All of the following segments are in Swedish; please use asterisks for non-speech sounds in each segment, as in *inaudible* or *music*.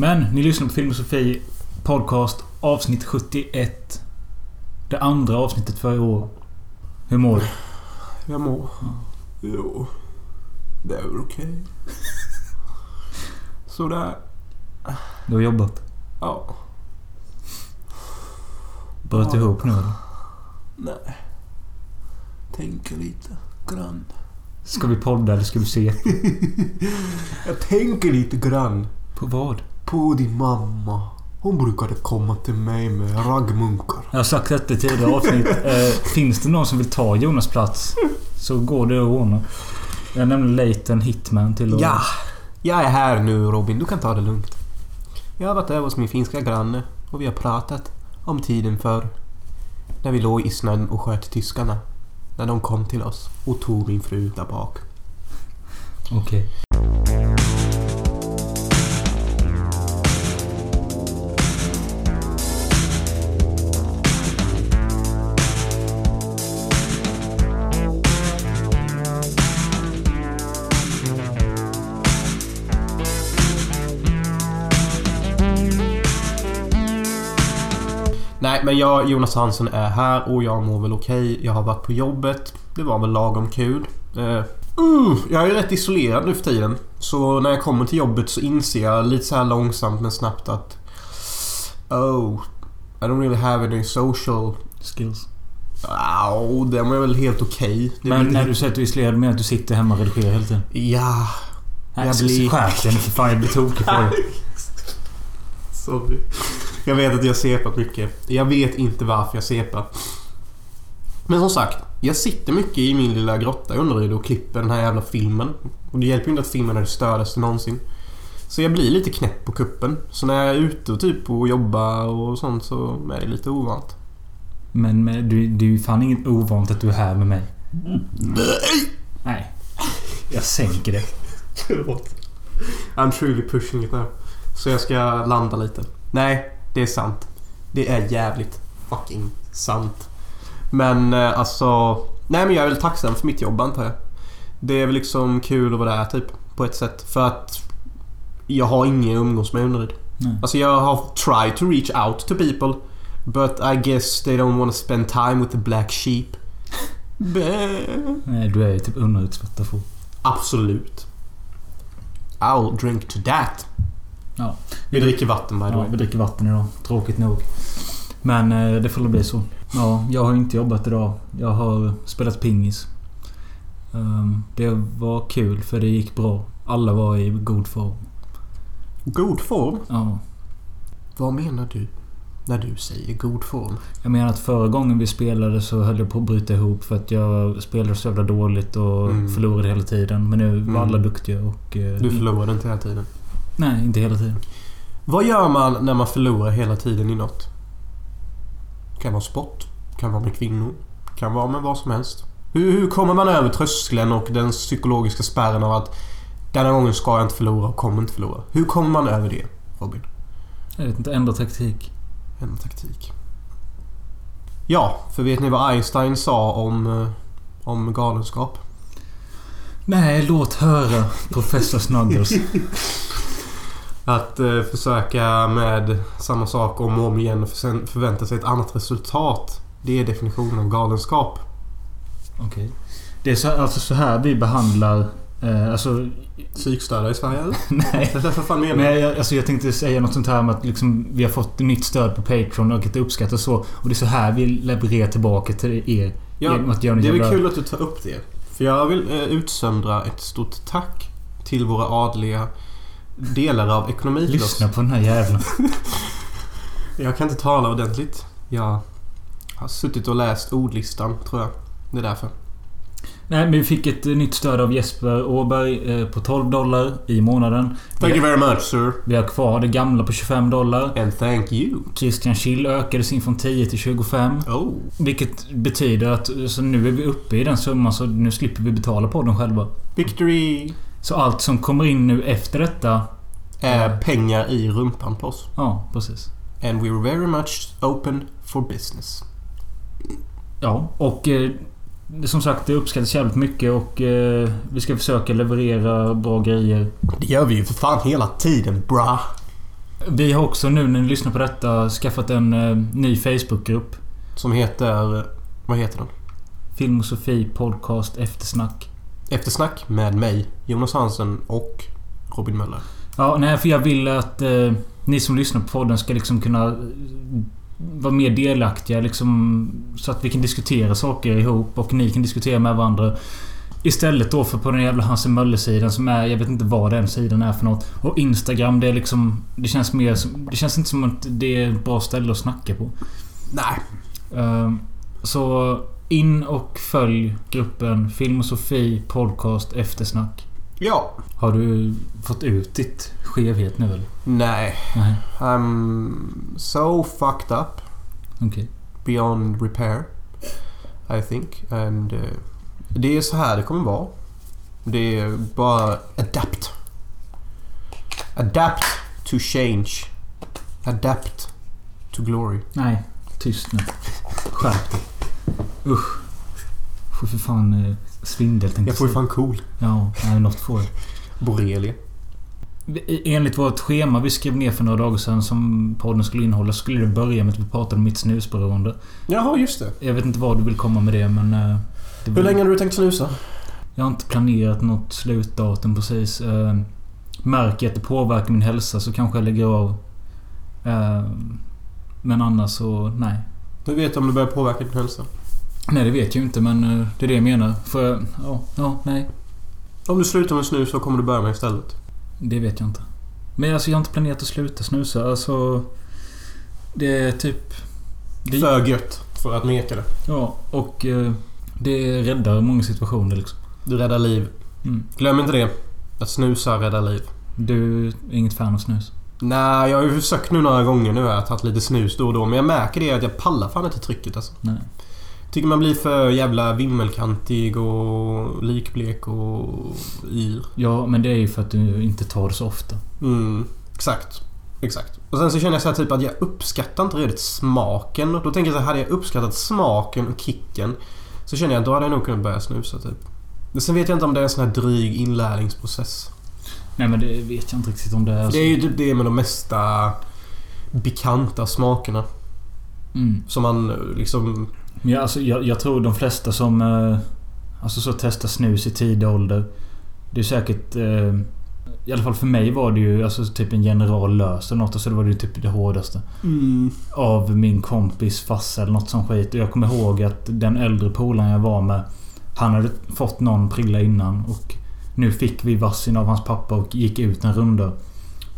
Men ni lyssnar på Filosofi Podcast avsnitt 71. Det andra avsnittet för i år. Hur mår du? Jag mår... Jo. Det är väl okej. *laughs* Sådär. Du har jobbat? Ja. Bröt Ja. ihop nu eller? Nej. Tänker lite grann. Ska vi podda eller ska vi se? *laughs* Jag tänker lite grann På vad? På din mamma. Hon brukade komma till mig med raggmunkar. Jag har sagt detta i tidigare avsnitt. *laughs* Eh, finns det någon som vill ta Jonas plats så går det att ordna. Jag nämnde Leighton Hitman till att... Ja! Jag är här nu Robin, du kan ta det lugnt. Jag har varit över hos min finska granne och vi har pratat om tiden för när vi låg i snön och sköt tyskarna. När de kom till oss och tog min fru där bak. Okej. Nej, men jag, Jonas Hansson, är här och jag mår väl okej. Jag har varit på jobbet. Det var väl lagom kul. Uh, uh, jag är ju rätt isolerad nu för tiden. Så när jag kommer till jobbet så inser jag lite så här långsamt men snabbt att... Oh, I don't really have any social... Skills. Oh, det är väl helt okej. Är Men när du säger att du är isolerad menar att du sitter hemma och redigerar hela tiden? Ja, Jag blir- Skärp dig för fan. Jag blir tokig på dig. *laughs* sorry. Jag vet att jag sepat mycket. Jag vet inte varför jag separ. Men som sagt, jag sitter mycket i min lilla grotta i Önnered och klipper den här jävla filmen. Och det hjälper ju inte att filmen är det stördaste någonsin. Så jag blir lite knäpp på kuppen. Så när jag är ute och typ och jobbar och sånt så är det lite ovant. Men, men du, det är ju fan inget ovant att du är här med mig. Nej! Nej. Jag sänker det. *laughs* Förlåt. I'm truly pushing it now. Så jag ska landa lite. Nej, det är sant. Det är jävligt fucking sant. Men eh, alltså... Nej men jag är väl tacksam för mitt jobb antar jag. Det är väl liksom kul att vara där typ. På ett sätt. För att jag har ingen umgås med. Nej. Alltså jag har tried to reach out to people. But I guess they don't want to spend time with the black sheep. *laughs* Nej, du är ju typ underutsvarta får. Absolut. I'll drink to that. Ja. Vi dricker vatten the Ja, way. vi dricker vatten idag. Tråkigt nog. Men eh, det får väl bli så. Ja, jag har inte jobbat idag. Jag har spelat pingis. Ehm, det var kul för det gick bra. Alla var i god form. God form? Ja. Vad menar du när du säger god form? Jag menar att förra gången vi spelade så höll jag på att bryta ihop för att jag spelade så jävla dåligt och Mm. förlorade hela tiden. Men nu var Mm. alla duktiga och... eh, Du förlorade inte hela tiden. Nej, inte hela tiden. Vad gör man när man förlorar hela tiden i något? Kan vara sport. Kan vara med kvinnor. Kan vara med vad som helst. Hur, hur kommer man över tröskeln och den psykologiska spärren av att denna gången ska jag inte förlora och kommer inte förlora? Hur kommer man över det, Robin? Jag vet inte, ändra taktik. En taktik. Ja, för vet ni vad Einstein sa om, eh, om galenskap? Nej, låt höra Professor Snuggles. *laughs* Att eh, försöka med samma sak om och om igen och för- förvänta sig ett annat resultat. Det är definitionen av galenskap. Okej. Det är så, alltså så här vi behandlar... Eh, alltså... Psykstörda i Sverige eller? *laughs* Nej. Vad fan menar? Men jag, alltså jag tänkte säga något sånt här med att liksom, vi har fått nytt stöd på Patreon och att det uppskattas så. Och det är så här vi levererar tillbaka till er. Ja, att göra det är väl kul att du tar upp det. För jag vill eh, utsöndra ett stort tack till våra adliga delar av ekonomi till oss. Lyssna på den här jävla... *laughs* Jag kan inte tala ordentligt. Jag har suttit och läst ordlistan, tror jag. Det är därför. Nej, men vi fick ett nytt stöd av Jesper Åberg eh, på 12 dollar i månaden. Thank you very much sir. Vi har kvar det gamla på 25 dollar. And thank you. Christian Schill ökade sin från 10 till 25. Oh. Vilket betyder att så nu är vi uppe i den summan så nu slipper vi betala på den själva. Victory. Så allt som kommer in nu efter detta... Är pengar i rumpan på oss. Ja, precis. And we're very much open for business. Ja, och eh, som sagt det uppskattas jävligt mycket och eh, vi ska försöka leverera bra grejer. Det gör vi ju för fan hela tiden, bra. Vi har också nu när ni lyssnar på detta skaffat en eh, ny Facebookgrupp. Som heter... Vad heter den? Film och Sofie Podcast Eftersnack. Eftersnack med mig, Jonas Hansen och Robin Möller. Ja, nej, för jag vill att eh, ni som lyssnar på podden ska liksom kunna eh, vara mer delaktiga liksom, så att vi kan diskutera saker ihop och ni kan diskutera med varandra. Istället då för på den jävla Hansen Möller-sidan som är... Jag vet inte vad den sidan är för något. Och Instagram, det är liksom... Det känns mer som... Det känns inte som att det är ett bra ställe att snacka på. Nej. Ehm, så in och följ gruppen Film och Sofie Podcast Eftersnack. Ja. Har du fått ut ditt skevhet nu eller? Nej. Nej. I'm so fucked up. Okej. Beyond repair. I think. And... eh, det är så här det kommer vara. Det är bara adapt. Adapt to change. Adapt to glory. Nej. Tyst nu. Skärp dig. Usch. Får för fan eh, svindel tänkte Jag får ju fan cool. Ja, nej, något får. Borrelia. Enligt vårt schema vi skrev ner för några dagar sedan som podden skulle innehålla skulle det börja med att vi pratade om mitt snusberoende. Jaha, just det. Jag vet inte vad du vill komma med det men... eh, Det Hur länge har du tänkt snusa? Jag har inte planerat något slutdatum precis. Eh, Märker jag att det påverkar min hälsa så kanske jag lägger av. Eh, Men annars så, nej. Hur vet du om det börjar påverka din hälsa? Nej, det vet jag ju inte men eh, det är det jag menar. För, ja, ja, nej. Om du slutar med snus, vad kommer du börja med istället? Det vet jag inte. Men alltså jag har inte planerat att sluta snusa. Alltså... Det är typ... Det, För gött för att neka det. ja, och eh, det räddar många situationer liksom. Du räddar liv. Mm. Glöm inte det. Att snusa räddar liv. Du är inget fan av snus? Nej, jag har ju försökt nu några gånger nu. Jag har tagit lite snus då och då. Men jag märker det att jag pallar fan inte trycket alltså. Nej. Tycker man blir för jävla vimmelkantig och likblek och yr. Ja, men det är ju för att du inte tar det så ofta. Mm, exakt. Exakt. Och sen så känner jag så typ att jag uppskattar inte riktigt smaken. Då tänker jag så här, hade jag uppskattat smaken och kicken så känner jag att då hade jag nog kunnat börja snusa typ. Men sen vet jag inte om det är en sån här dryg inlärningsprocess. Nej, men det vet jag inte riktigt om det är. Det är ju typ det med de mesta bekanta smakerna. Mm. Som man liksom... Jag, alltså, jag, jag tror de flesta som... Eh, alltså så testar snus i tidig ålder. Det är säkert... Eh, I alla fall för mig var det ju alltså typ en general lös eller något. Och så det var det ju typ det hårdaste. Av min kompis farsa eller något sånt skit. Och jag kommer ihåg att den äldre polaren jag var med. Han hade fått någon prilla innan. Och nu fick vi varsin av hans pappa och gick ut en runda.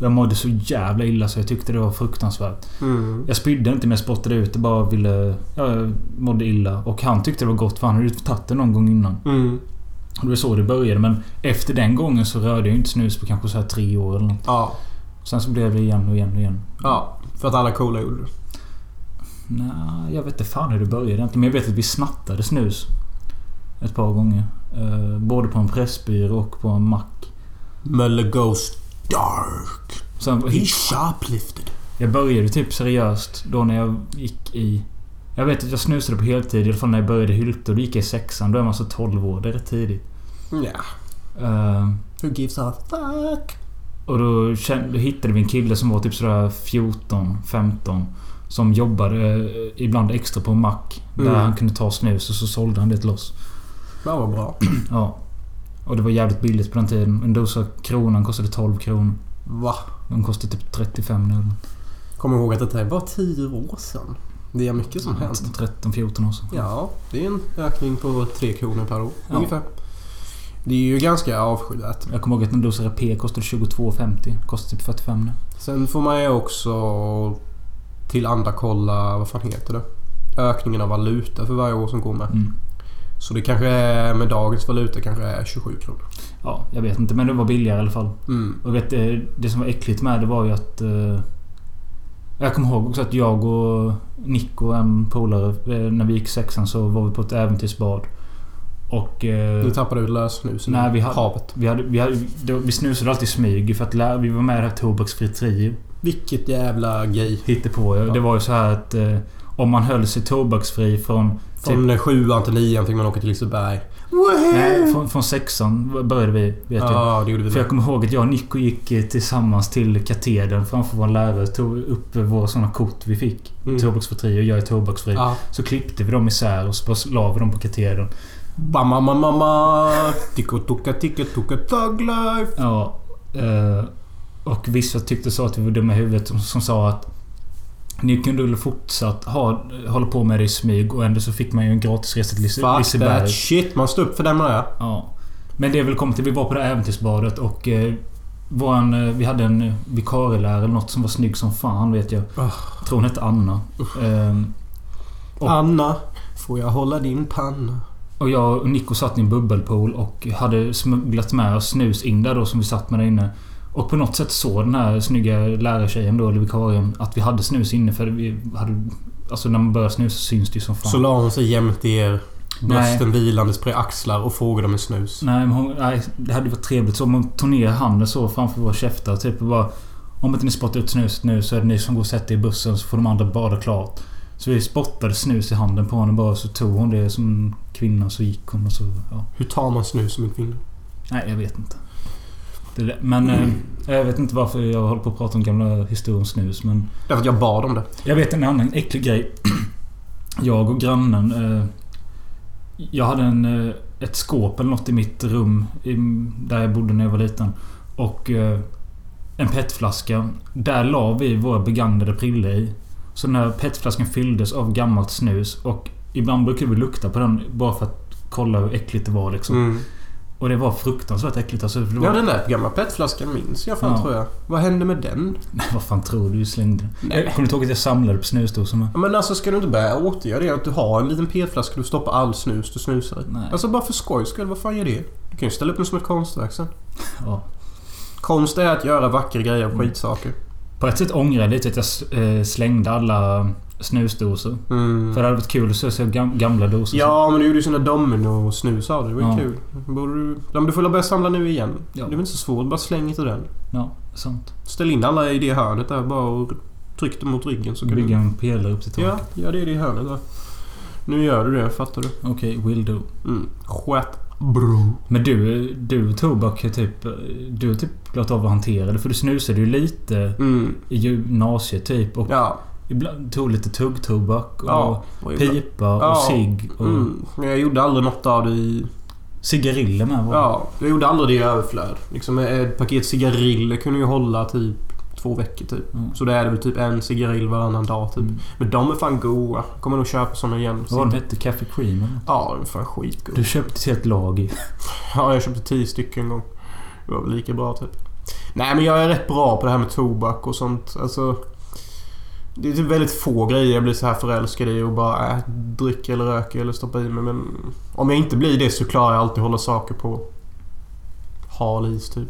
Jag mådde så jävla illa så jag tyckte det var fruktansvärt. Mm. Jag spydde inte men jag spottade ut det. Bara ville... Jag mådde illa. Och han tyckte det var gott för han hade ju tagit det någon gång innan. Mm. Och det var så det började. Men efter den gången så rörde jag inte snus på kanske så här tre år eller något. Ja. Sen så blev det igen och igen och igen. Ja. För att alla coola gjorde det. Nej, jag vet inte fan hur det började. Men jag vet att vi snattade snus. Ett par gånger. Eh, både på en pressbyrå och på en mack. Möller goes dark. Sen, He shoplifted. jag började typ seriöst då när jag gick i... Jag vet att jag snusade på heltid. I alla fall när jag började Hylte. Då gick jag i sexan. Då är man så 12 år. Det är rätt tidigt. Ja. Eh, Who gives a fuck? Och då, kände, då hittade vi en kille som var typ sådär 14, 15. Som jobbade eh, ibland extra på en mack. Där Mm. han kunde ta snus och så sålde han det till oss. Det var bra. Ja. Och det var jävligt billigt på den tiden. En dosa kronan kostade 12 kronor. Va? De kostade typ 35 nu. Kom ihåg att detta är bara 10 år sedan. Det är mycket som hänt. 13-14 år sedan. Ja, det är en ökning på 3 kronor per år. Ja. Ungefär. Det är ju ganska avskyvärt. Jag kommer ihåg att en dosa Rapé kostade 22,50. Kostar typ 45 nu. Sen får man ju också tillanda-kolla, vad fan heter det? Ökningen av valuta för varje år som går med. Mm. Så det kanske är, med dagens valuta kanske är 27 kronor. Ja, jag vet inte. Men det var billigare i alla fall. Mm. Och vet, det, det som var äckligt med det var ju att... Eh, jag kommer ihåg också att jag och Nico, en polare, eh, när vi gick sexan så var vi på ett äventyrsbad. Och... Eh, Nu tappade du lössnusen Nej, vi havet. vi, hade, vi, hade, vi snusade alltid smyg för att vi var med i det här tobaksfritt trio. Vilket jävla gay. Hittepå. Ja. Det var ju så här att... Eh, om man höll sig tobaksfri från... Typ, Från sjuan till nian fick man åka till Liseberg. Nej, från, från sexan började vi, vet jag. Ja, vi. För jag kommer ihåg att jag och Nico gick eh, tillsammans till katedern framför vår lärare. Tog upp våra såna kort vi fick. Mm. Tobaksfri och jag är tobaksfri. Ja. Så klippte vi dem isär och så bara la vi dem på katedern. Bamma mamma mamma. Ticka tucka ticka tucka thug life. Ja. eh, och vissa tyckte så att vi var dumma i huvudet som, som sa att ni kunde väl fortsatt ha, hålla på med det i smyg och ändå så fick man ju en gratis resa till Lise- Fuck that Liseberg. shit. Man står upp för den man är. Ja. Men det vill komma till. Vi var på det här äventyrsbadet och... Eh, våran, eh, vi hade en eh, vikarielärare eller något som var snygg som fan vet jag. Oh. Jag tror hon hette Anna. Ehm, Och- Anna, får jag hålla din panna? och jag och Nico satt i en bubbelpool och hade smugglat med oss snus in där då som vi satt med där inne. Och på något sätt såg den här snygga lärartjejen då, eller vikarien, att vi hade snus inne för vi hade... Alltså när man börjar snusa syns det ju som fan. Så la hon sig jämte er. Nej. Brösten vilandes på axlar och frågade om en snus. Nej, men hon, nej, det hade varit trevligt så om man tog ner handen så framför våra käftar. Typ och bara... Om inte ni spottar ut snuset nu så är det ni som går och sätter er i bussen så får de andra bada klart. Så vi spottade snus i handen på henne bara så tog hon det som kvinna så gick hon och så... Ja. Hur tar man snus som en kvinna? Nej, jag vet inte. Det är, men eh, jag vet inte varför jag håller på att prata om gamla historier om snus men... Därför att jag bad om det. Jag vet en annan äcklig grej. *clears throat* Jag och grannen... Eh, jag hade en, eh, ett skåp eller något i mitt rum i, där jag bodde när jag var liten. Och en petflaska. Där la vi våra begagnade prillor i. Så den här petflaskan fylldes av gammalt snus och ibland brukar vi lukta på den bara för att kolla hur äckligt det var liksom. Mm. Och det var fruktansvärt äckligt alltså. Var, Ja, den där gamla petflaskan minns jag fan Ja. tror jag. Vad hände med den? Nej, vad fan tror du? Slängde. Nej. Jag kommer inte ihåg att jag samlade på snusdosor med. Ja, Men alltså ska du inte börja återgöra det? Att du har en liten petflaska du stoppar all snus du snusar i. Nej. Alltså bara för skojs skull, vad fan gör det? Du kan ju ställa upp den som ett konstverk sen. Ja. Konst är att göra vackra grejer av Mm. skitsaker. På ett sätt ångrar jag lite att jag eh, slängde alla snusdosor. Mm. För det hade varit kul att se gam- gamla dosor. Ja, men du gjorde ju såna domino och snus av det. Det var ju Ja. kul. Borde du... Men du får börja samla nu igen. Ja. Det är väl inte så svårt. Bara släng inte den. Ja, sant. Ställ in alla i det hörnet där bara och tryck dem mot ryggen så kan Bygga du... en pelare upp till taket. Ja, ja, det är det hörnet där. Nu gör du det, fattar du? Okej, will do. Mm. Skät bro. Men du, du tobak typ... Du har typ klarat av att hantera det. För du snusade ju lite Mm. i gymnasiet typ. Och Ja. Ibland tog lite tuggtobak och Ja. och pipa och Ja. cigg och Mm. Men jag gjorde aldrig något av det i... cigariller med. var. Ja, jag gjorde aldrig det i överflöd. Liksom ett paket cigariller kunde ju hålla typ två veckor typ. Mm. Så det är det väl typ en cigarill varannan dag typ. Mm. Men de är fan goda. Kommer nog köpa såna igen. Vad var det hette? Café Cream eller? Ja, de är fan skitgoda. Du köpte ett helt lager. *laughs* Ja, jag köpte tio stycken en gång. Det var väl lika bra typ. Nej, men jag är rätt bra på det här med tobak och sånt. Alltså... Det är typ väldigt få grejer jag blir så här förälskad i och bara äh, dricka eller röka eller stoppa i mig. Men om jag inte blir det så klarar jag alltid hålla saker på hal is typ.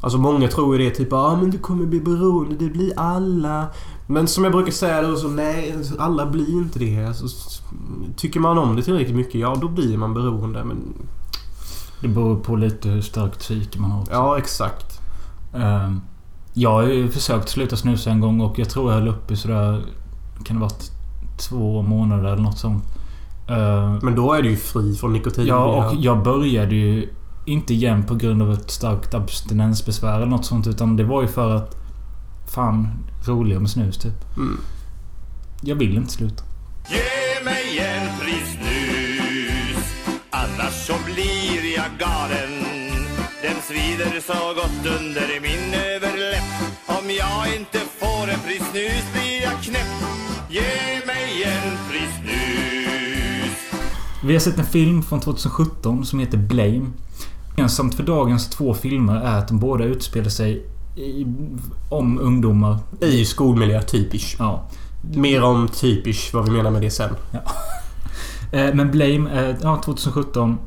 Alltså många tror ju det typ ah, men du kommer bli beroende, det blir alla. Men som jag brukar säga då så nej, alla blir inte det. Alltså, tycker man om det tillräckligt mycket, ja då blir man beroende. Men Det beror på lite hur starkt psyke man har också. ja, exakt. Ehm, Jag har ju försökt sluta snusa en gång och jag tror jag höll upp i sådär... Kan det varit två månader eller något sånt. Ehm, Men då är du ju fri från nikotin. Ja, och jag började ju inte igen på grund av ett starkt abstinensbesvär eller något sånt. Utan det var ju för att... Fan, roligare med snus typ. Mm. Jag vill inte sluta. Ge mig en pris snus Annars så blir svider så gott under min överläpp Om jag inte får en pris snus blir jag knäpp Ge mig en pris snus Vi har sett en film från 2017 som heter Blame. Gemensamt för dagens två filmer är att de båda utspelar sig i, om ungdomar. I skolmiljö, typisch. Ja. Mer om typisch vad vi menar med det sen. *laughs* Eh, Men Blame är ja, 2017.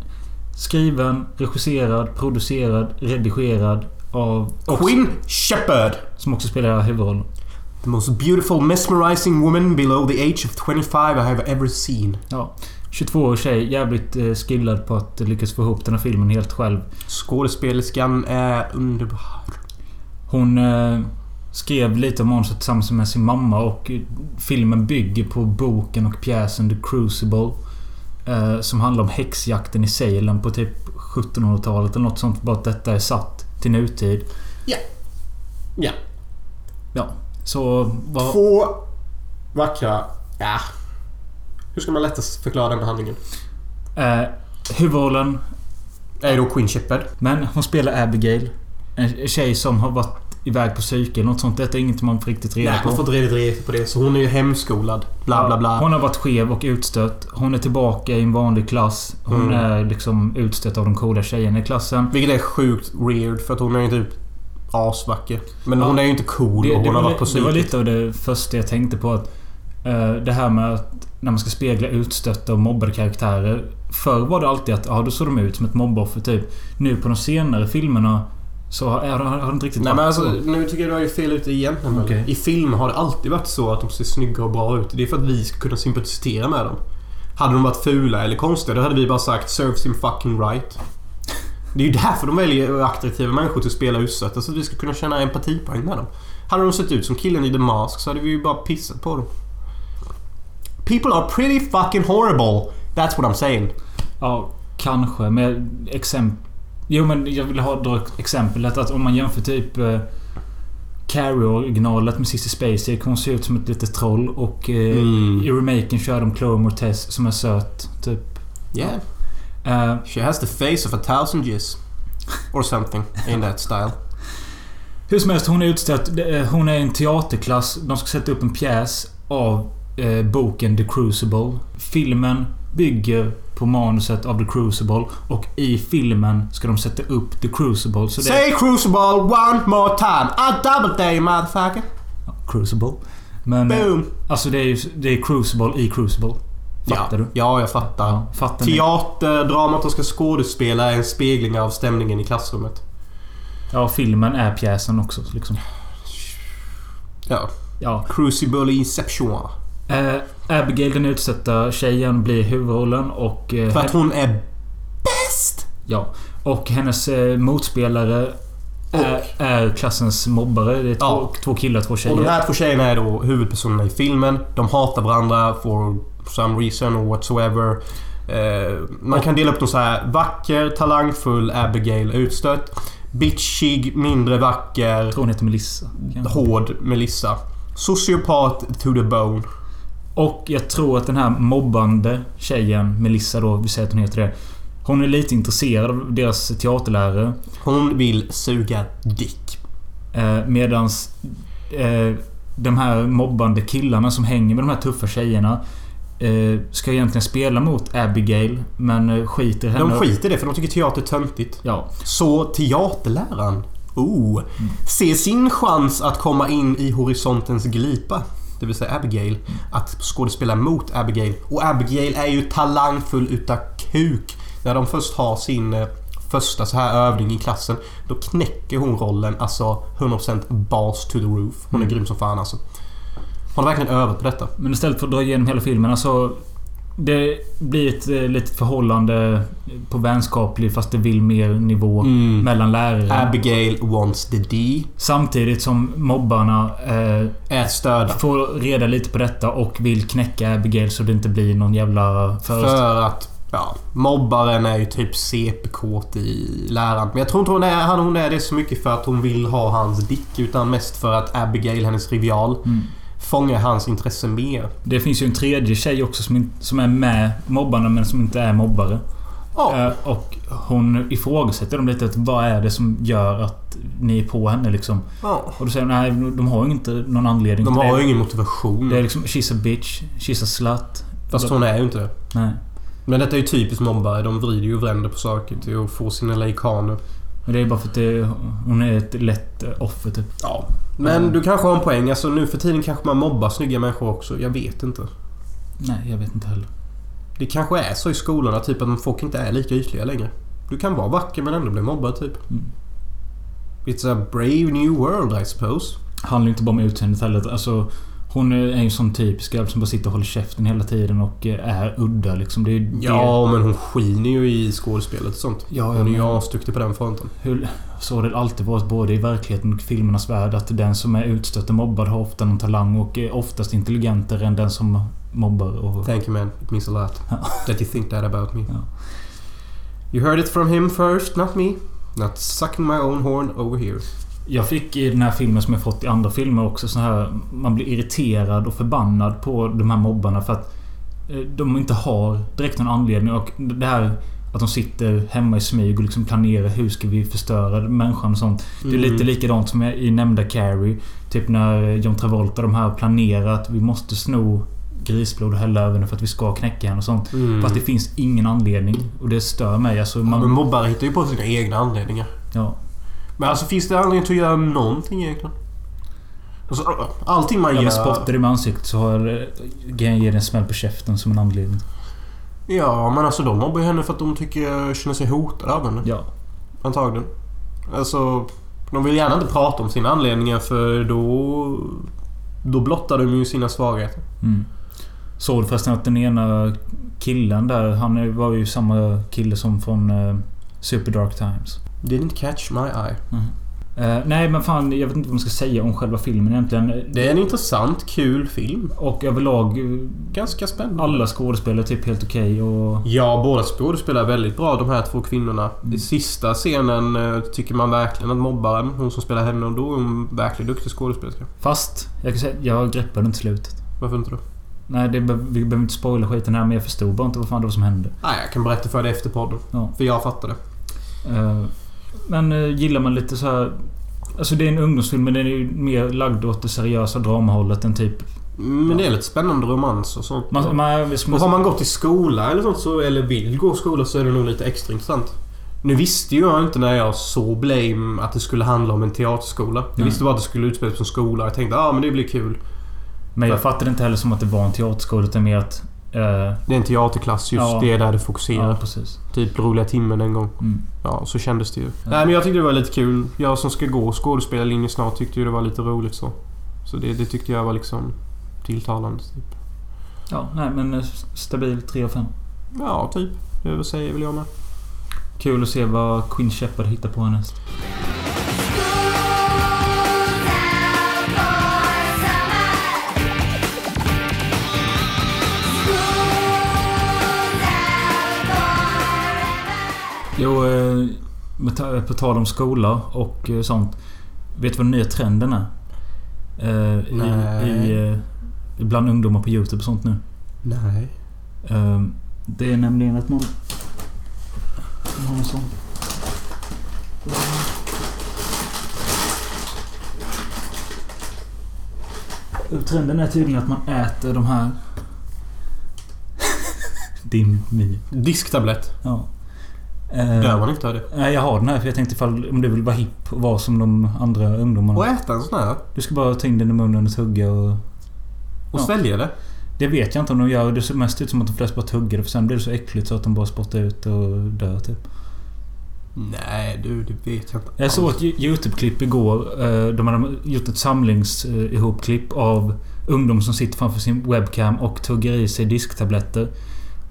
Skriven, regisserad, producerad, redigerad av... Queen Shepard. Som också spelar huvudrollen. The most beautiful mesmerizing woman below the age of 25 I have ever seen. Ja. 22 år tjej, jävligt eh, skillad på att lyckas få ihop den här filmen helt själv. Skådespelerskan är underbar. Hon eh, skrev lite av manuset tillsammans med sin mamma och eh, filmen bygger på boken och pjäsen The Crucible. Eh, som handlar om häxjakten i Salem på typ 1700-talet eller något sånt. Bara att detta är satt till nutid. Ja. Ja. Ja. Så vad... Två vackra... Ja. Hur ska man lättast förklara den handlingen? Eh, huvudrollen. Är då Queen Shepard. Men hon spelar Abigail. En tjej som har varit iväg på psyke eller något sånt. Detta är inget man får riktigt reda Nej, på. man får inte riktigt reda på det. Så hon är ju hemskolad. Bla, bla, bla. Hon har varit skev och utstött. Hon är tillbaka i en vanlig klass. Hon Mm. är liksom utstött av de coola tjejerna i klassen. Vilket är sjukt weird för att hon är ju typ asvacker. Men Ja. hon är ju inte cool Det, och hon har var, varit på li- det var psyket. lite av det första jag tänkte på. att eh, Det här med att när man ska spegla utstötta och mobbade karaktärer. Förr var det alltid att ja, då såg de ut som ett mobboffer typ. Nu på de senare filmerna så har, har, har det inte riktigt Nej men alltså, så. nu tycker jag du är fel ute igen. Okej. I film har det alltid varit så att de ser snygga och bra ut. Det är för att vi ska kunna sympatisera med dem. Hade de varit fula eller konstiga då hade vi bara sagt “serves him fucking right”. Det är ju därför de väljer attraktiva människor till att spela utsatta. Så att vi ska kunna känna empatipoäng med dem. Hade de sett ut som killen i The Mask så hade vi ju bara pissat på dem. People are pretty fucking horrible. That's what I'm saying. Ja, kanske. Men exempel... Jo men jag vill ha dra exemplet att om man jämför typ... Eh, Carrie-originalet med Cissi Spacek. Hon ser ut som ett litet troll och eh, Mm. i remaken kör de Chloe Mortez som är söt. Typ. Yeah. Eh, She has the face of a thousand years. Or something in that style. hur som helst, hon är utstött. Eh, Hon är i en teaterklass. De ska sätta upp en pjäs av eh, boken The Crucible. Filmen bygger på manuset av The Crucible och i filmen ska de sätta upp The Crucible. Så det Say Crucible one more time. I double dare you motherfucker. Crucible. Men... eh, Boom. Alltså det är ju det är Crucible i Crucible. Fattar ja. du? Ja, jag fattar. Ja, fattar ni? Teaterdramat de ska skådespela är en spegling av stämningen i klassrummet. Ja, filmen är pjäsen också. Liksom. Ja. Ja. Crucible Inception. Eh, Abigail, den utsatta tjejen, blir huvudrollen och... Eh, För att hon är bäst! Ja. Och hennes eh, motspelare är, är klassens mobbare. Det är två, Ja. två killar, två tjejer. Och de här två tjejerna är då huvudpersonerna i filmen. De hatar varandra for some reason or whatsoever. Eh, man kan dela upp dem så här. Vacker, talangfull, Abigail, utstött. Bitchig, mindre vacker, Jag tror hon heter Melissa. hård, Melissa. Sociopat to the bone. Och jag tror att den här mobbande tjejen, Melissa då, vi säger att hon heter det. Hon är lite intresserad av deras teaterlärare. Hon vill suga dick. Eh, medans eh, de här mobbande killarna som hänger med de här tuffa tjejerna eh, ska egentligen spela mot Abigail, men eh, skiter henne. De skiter i det för de tycker teater är töntigt. Ja. Så teaterläraren, oh, ser sin chans att komma in i horisontens glipa. Det vill säga Abigail. Att skådespela mot Abigail. Och Abigail är ju talangfull utav kuk. När de först har sin eh, första så här övning i klassen. Då knäcker hon rollen alltså 100% balls to the roof. Hon är Mm. grym som fan alltså. Hon har verkligen övat på detta. Men istället för att dra igenom hela filmen, alltså... Det blir ett eh, litet förhållande på vänskaplig fast det vill mer nivå Mm. mellan lärare. Abigail wants the D. Samtidigt som mobbarna eh, Är stöda. får reda lite på detta och vill knäcka Abigail så det inte blir någon jävla föreställning. För att... Ja, mobbaren är ju typ CP-kåt i läraren. Men jag tror inte hon är, han, hon är det så mycket för att hon vill ha hans dick. Utan mest för att Abigail, hennes rival, Mm. Fångar hans intresse mer. Det finns ju en tredje tjej också som, som är med mobbarna men som inte är mobbare. Ja. Eh, och hon ifrågasätter dem lite. Att vad är det som gör att ni är på henne liksom? ja. Och då säger hon nej, de har ju inte någon anledning De har ju ingen motivation. Det är liksom she's a bitch, she's a slut. Fast hon är ju inte det. Nej. Men detta är ju typiskt mobbare. De vrider ju och vänder på saker till att få sina lejkaner. Men det är bara för att det, hon är ett lätt offer typ. Ja. Men Mm. du kanske har en poäng. Alltså nu för tiden kanske man mobbar snygga människor också. Jag vet inte. Nej, jag vet inte heller. Det kanske är så i skolorna, typ att folk inte är lika ytliga längre. Du kan vara vacker men ändå bli mobbad, typ. Mm. It's a brave new world, I suppose. handlar inte bara om utseendet heller. Alltså, hon är ju sån typisk grabb som bara sitter och håller käften hela tiden och eh, är udda liksom. Det är Ja, men hon skiner ju i skådespelet och sånt. Ja, Hon är ju asduktig på den fronten. det. Hur, så har det alltid varit både i verkligheten och filmernas värld. Att den som är utstött och mobbad har ofta någon talang och är oftast intelligentare än den som mobbar och... Thank you man. It means a lot. That you think that about me. Ja. You heard it from him first, not me. Not sucking my own horn over here. Jag fick i den här filmen som jag fått i andra filmer också så här... Man blir irriterad och förbannad på de här mobbarna för att eh, de inte har direkt någon anledning. Och det här att de sitter hemma i smyg och liksom planerar hur ska vi förstöra människan och sånt. Det är Mm. lite likadant som i nämnda Carrie. Typ när John Travolta de här planerar att vi måste sno grisblod och hälla över henne för att vi ska knäcka henne och sånt. Mm. Fast det finns ingen anledning. Och det stör mig. Alltså, Ja, man, men mobbare hittar ju på sina egna anledningar. ja. Men alltså finns det anledning till att göra någonting egentligen? Alltså, allting man gör... men spottar du med ansiktet så har Gen ger en smäll på käften som en anledning. Ja, men alltså de mobbar henne för att de tycker, känner sig hotade av henne. Ja. Antagligen. Alltså... De vill gärna inte prata om sina anledningar för då... Då blottar de ju sina svagheter. Mm. Såg du förresten att den ena killen där, han var ju samma kille som från uh, Super Dark Times. Didn't catch my eye. Eh, nej men fan, jag vet inte vad man ska säga om själva filmen egentligen. Det är en intressant, kul film. Och överlag, eh, Ganska spännande. alla skådespelare är typ helt okej och... Ja, båda skådespelar väldigt bra de här två kvinnorna. Mm. I sista scenen eh, tycker man verkligen att mobbaren, hon som spelar henne, och då är hon verkligen duktig skådespelerska. Fast, jag kan säga, jag greppade inte slutet. Varför inte då? Nej, det, vi behöver inte spoila skiten här men jag förstod bara inte vad fan det var som hände. Nej, jag kan berätta för dig efter podden. Ja. För jag fattar det. Men eh, gillar man lite så här... Alltså det är en ungdomsfilm men den är ju mer lagd åt det seriösa dramahållet än typ... Men det är lite spännande romans och sånt. Man, man, och har man gått i skola eller sånt så, eller vill gå i skola så är det nog lite extra intressant. Nu visste ju jag inte när jag såg Blame att det skulle handla om en teaterskola. Jag visste bara att det skulle utspelas på en skola. Jag tänkte ah men det blir kul. men jag fattade inte heller som att det var en teaterskola utan mer att... eh, Det är en teaterklass just. Ja. Det är där det fokuserar. ja, precis. Typ roliga timmen en gång. Mm. Ja, så kändes det ju. Nej men jag tyckte det var lite kul. Jag som ska gå skådespelarlinje snart tyckte ju det var lite roligt så. Så det, det tyckte jag var liksom tilltalande. Typ. Ja, nej men eh, stabil 3 av 5. Ja, typ. Det säger väl jag med. Kul att se vad Queen Shepard hittar på härnäst. Jo, eh, med på tal om skola och eh, sånt. Vet du vad den nya trenden är? Eh, i, i, bland ungdomar på YouTube och sånt nu. Nej. Eh, det är nämligen att man... man har en sån. Trenden är tydligen att man äter de här... Din min. Disktablett. Ja. Eh, Dör man inte av det? Nej, jag har den här för jag tänkte ifall om du vill vara hipp och vara som de andra ungdomarna. Och äta en sån här? Du ska bara ta in den i munnen och tugga och... Och Ja. svälja det? Det vet jag inte om de gör. Det ser mest ut som att de flesta bara tuggar det för sen blir det så äckligt så att de bara spottar ut och dör typ. Nej du, det vet jag inte Jag såg ett Yo- YouTube-klipp igår. eh, De hade gjort ett samlings eh, av ungdom som sitter framför sin webcam och tuggar i sig disktabletter.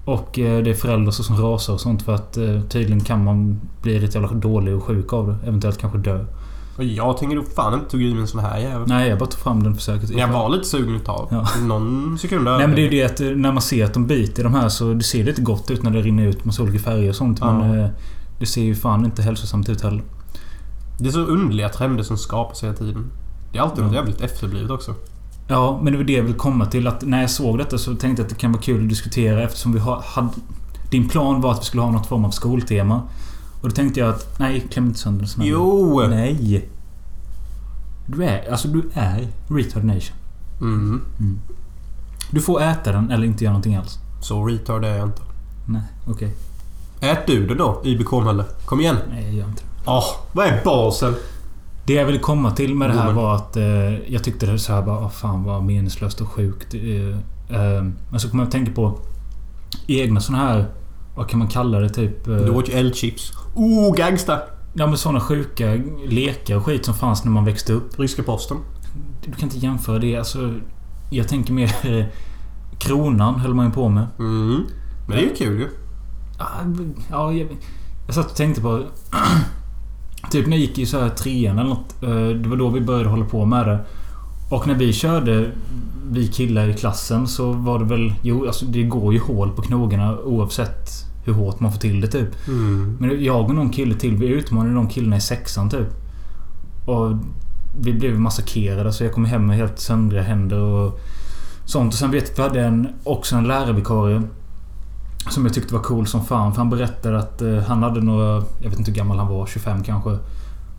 Och eh, det är föräldrar som rasar och sånt för att eh, tydligen kan man bli riktigt jävla dålig och sjuk av det. Eventuellt kanske dö. Och jag tänker nog fan inte tugga i mig en sån här jävel. Nej, jag bara tog fram den för säkerhets Jag var lite sugen ett tag. Ja. Någon sekund Nej men det är ju det att eh, när man ser att de biter de här så det ser lite gott ut när det rinner ut massa olika färger och sånt. Ja. Men det ser ju fan inte hälsosamt ut heller. Det är så underliga trender som skapas hela tiden. Det är alltid något Ja. jävligt efterblivet också. Ja, men det var det jag vill komma till. Att när jag såg detta så tänkte jag att det kan vara kul att diskutera eftersom vi har... Hade, din plan var att vi skulle ha något form av skoltema. Och då tänkte jag att... Nej, kläm inte sönder den. Jo! Nej! Du är... Alltså du är retard nation. Mm. Du får äta den eller inte göra någonting alls. Så retard är jag inte. Nej, okej. Ät du det då, IBK-Mölle. Kom igen. Nej, jag gör inte det. Åh, vad är basen? Det jag ville komma till med det här var att eh, jag tyckte det så här bara, oh, fan vad meningslöst och sjukt. Eh, eh, men så kom jag att tänka på egna såna här, vad kan man kalla det typ? Eh, Du åt ju eldchips. Oh, gangsta! ja men såna sjuka lekar och skit som fanns när man växte upp. Ryska posten. Du kan inte jämföra det. Alltså, jag tänker mer... Eh, kronan höll man ju på med. Mm. Men det är ju kul ju. Ja, jag, jag satt och tänkte på... *clears throat* typ när jag gick i så här trean eller något. eh, Det var då vi började hålla på med det. Och när vi körde vi killar i klassen så var det väl... Jo, alltså det går ju hål på knogarna oavsett hur hårt man får till det typ. Mm. Men jag och någon kille till, vi utmanade de killarna i sexan typ. Och vi blev massakrerade så jag kom hem med helt söndriga händer och sånt. Och sen vet jag att vi hade en, också en lärarvikarie. Som jag tyckte var cool som fan. För han berättade att eh, han hade några... Jag vet inte hur gammal han var. 25 kanske.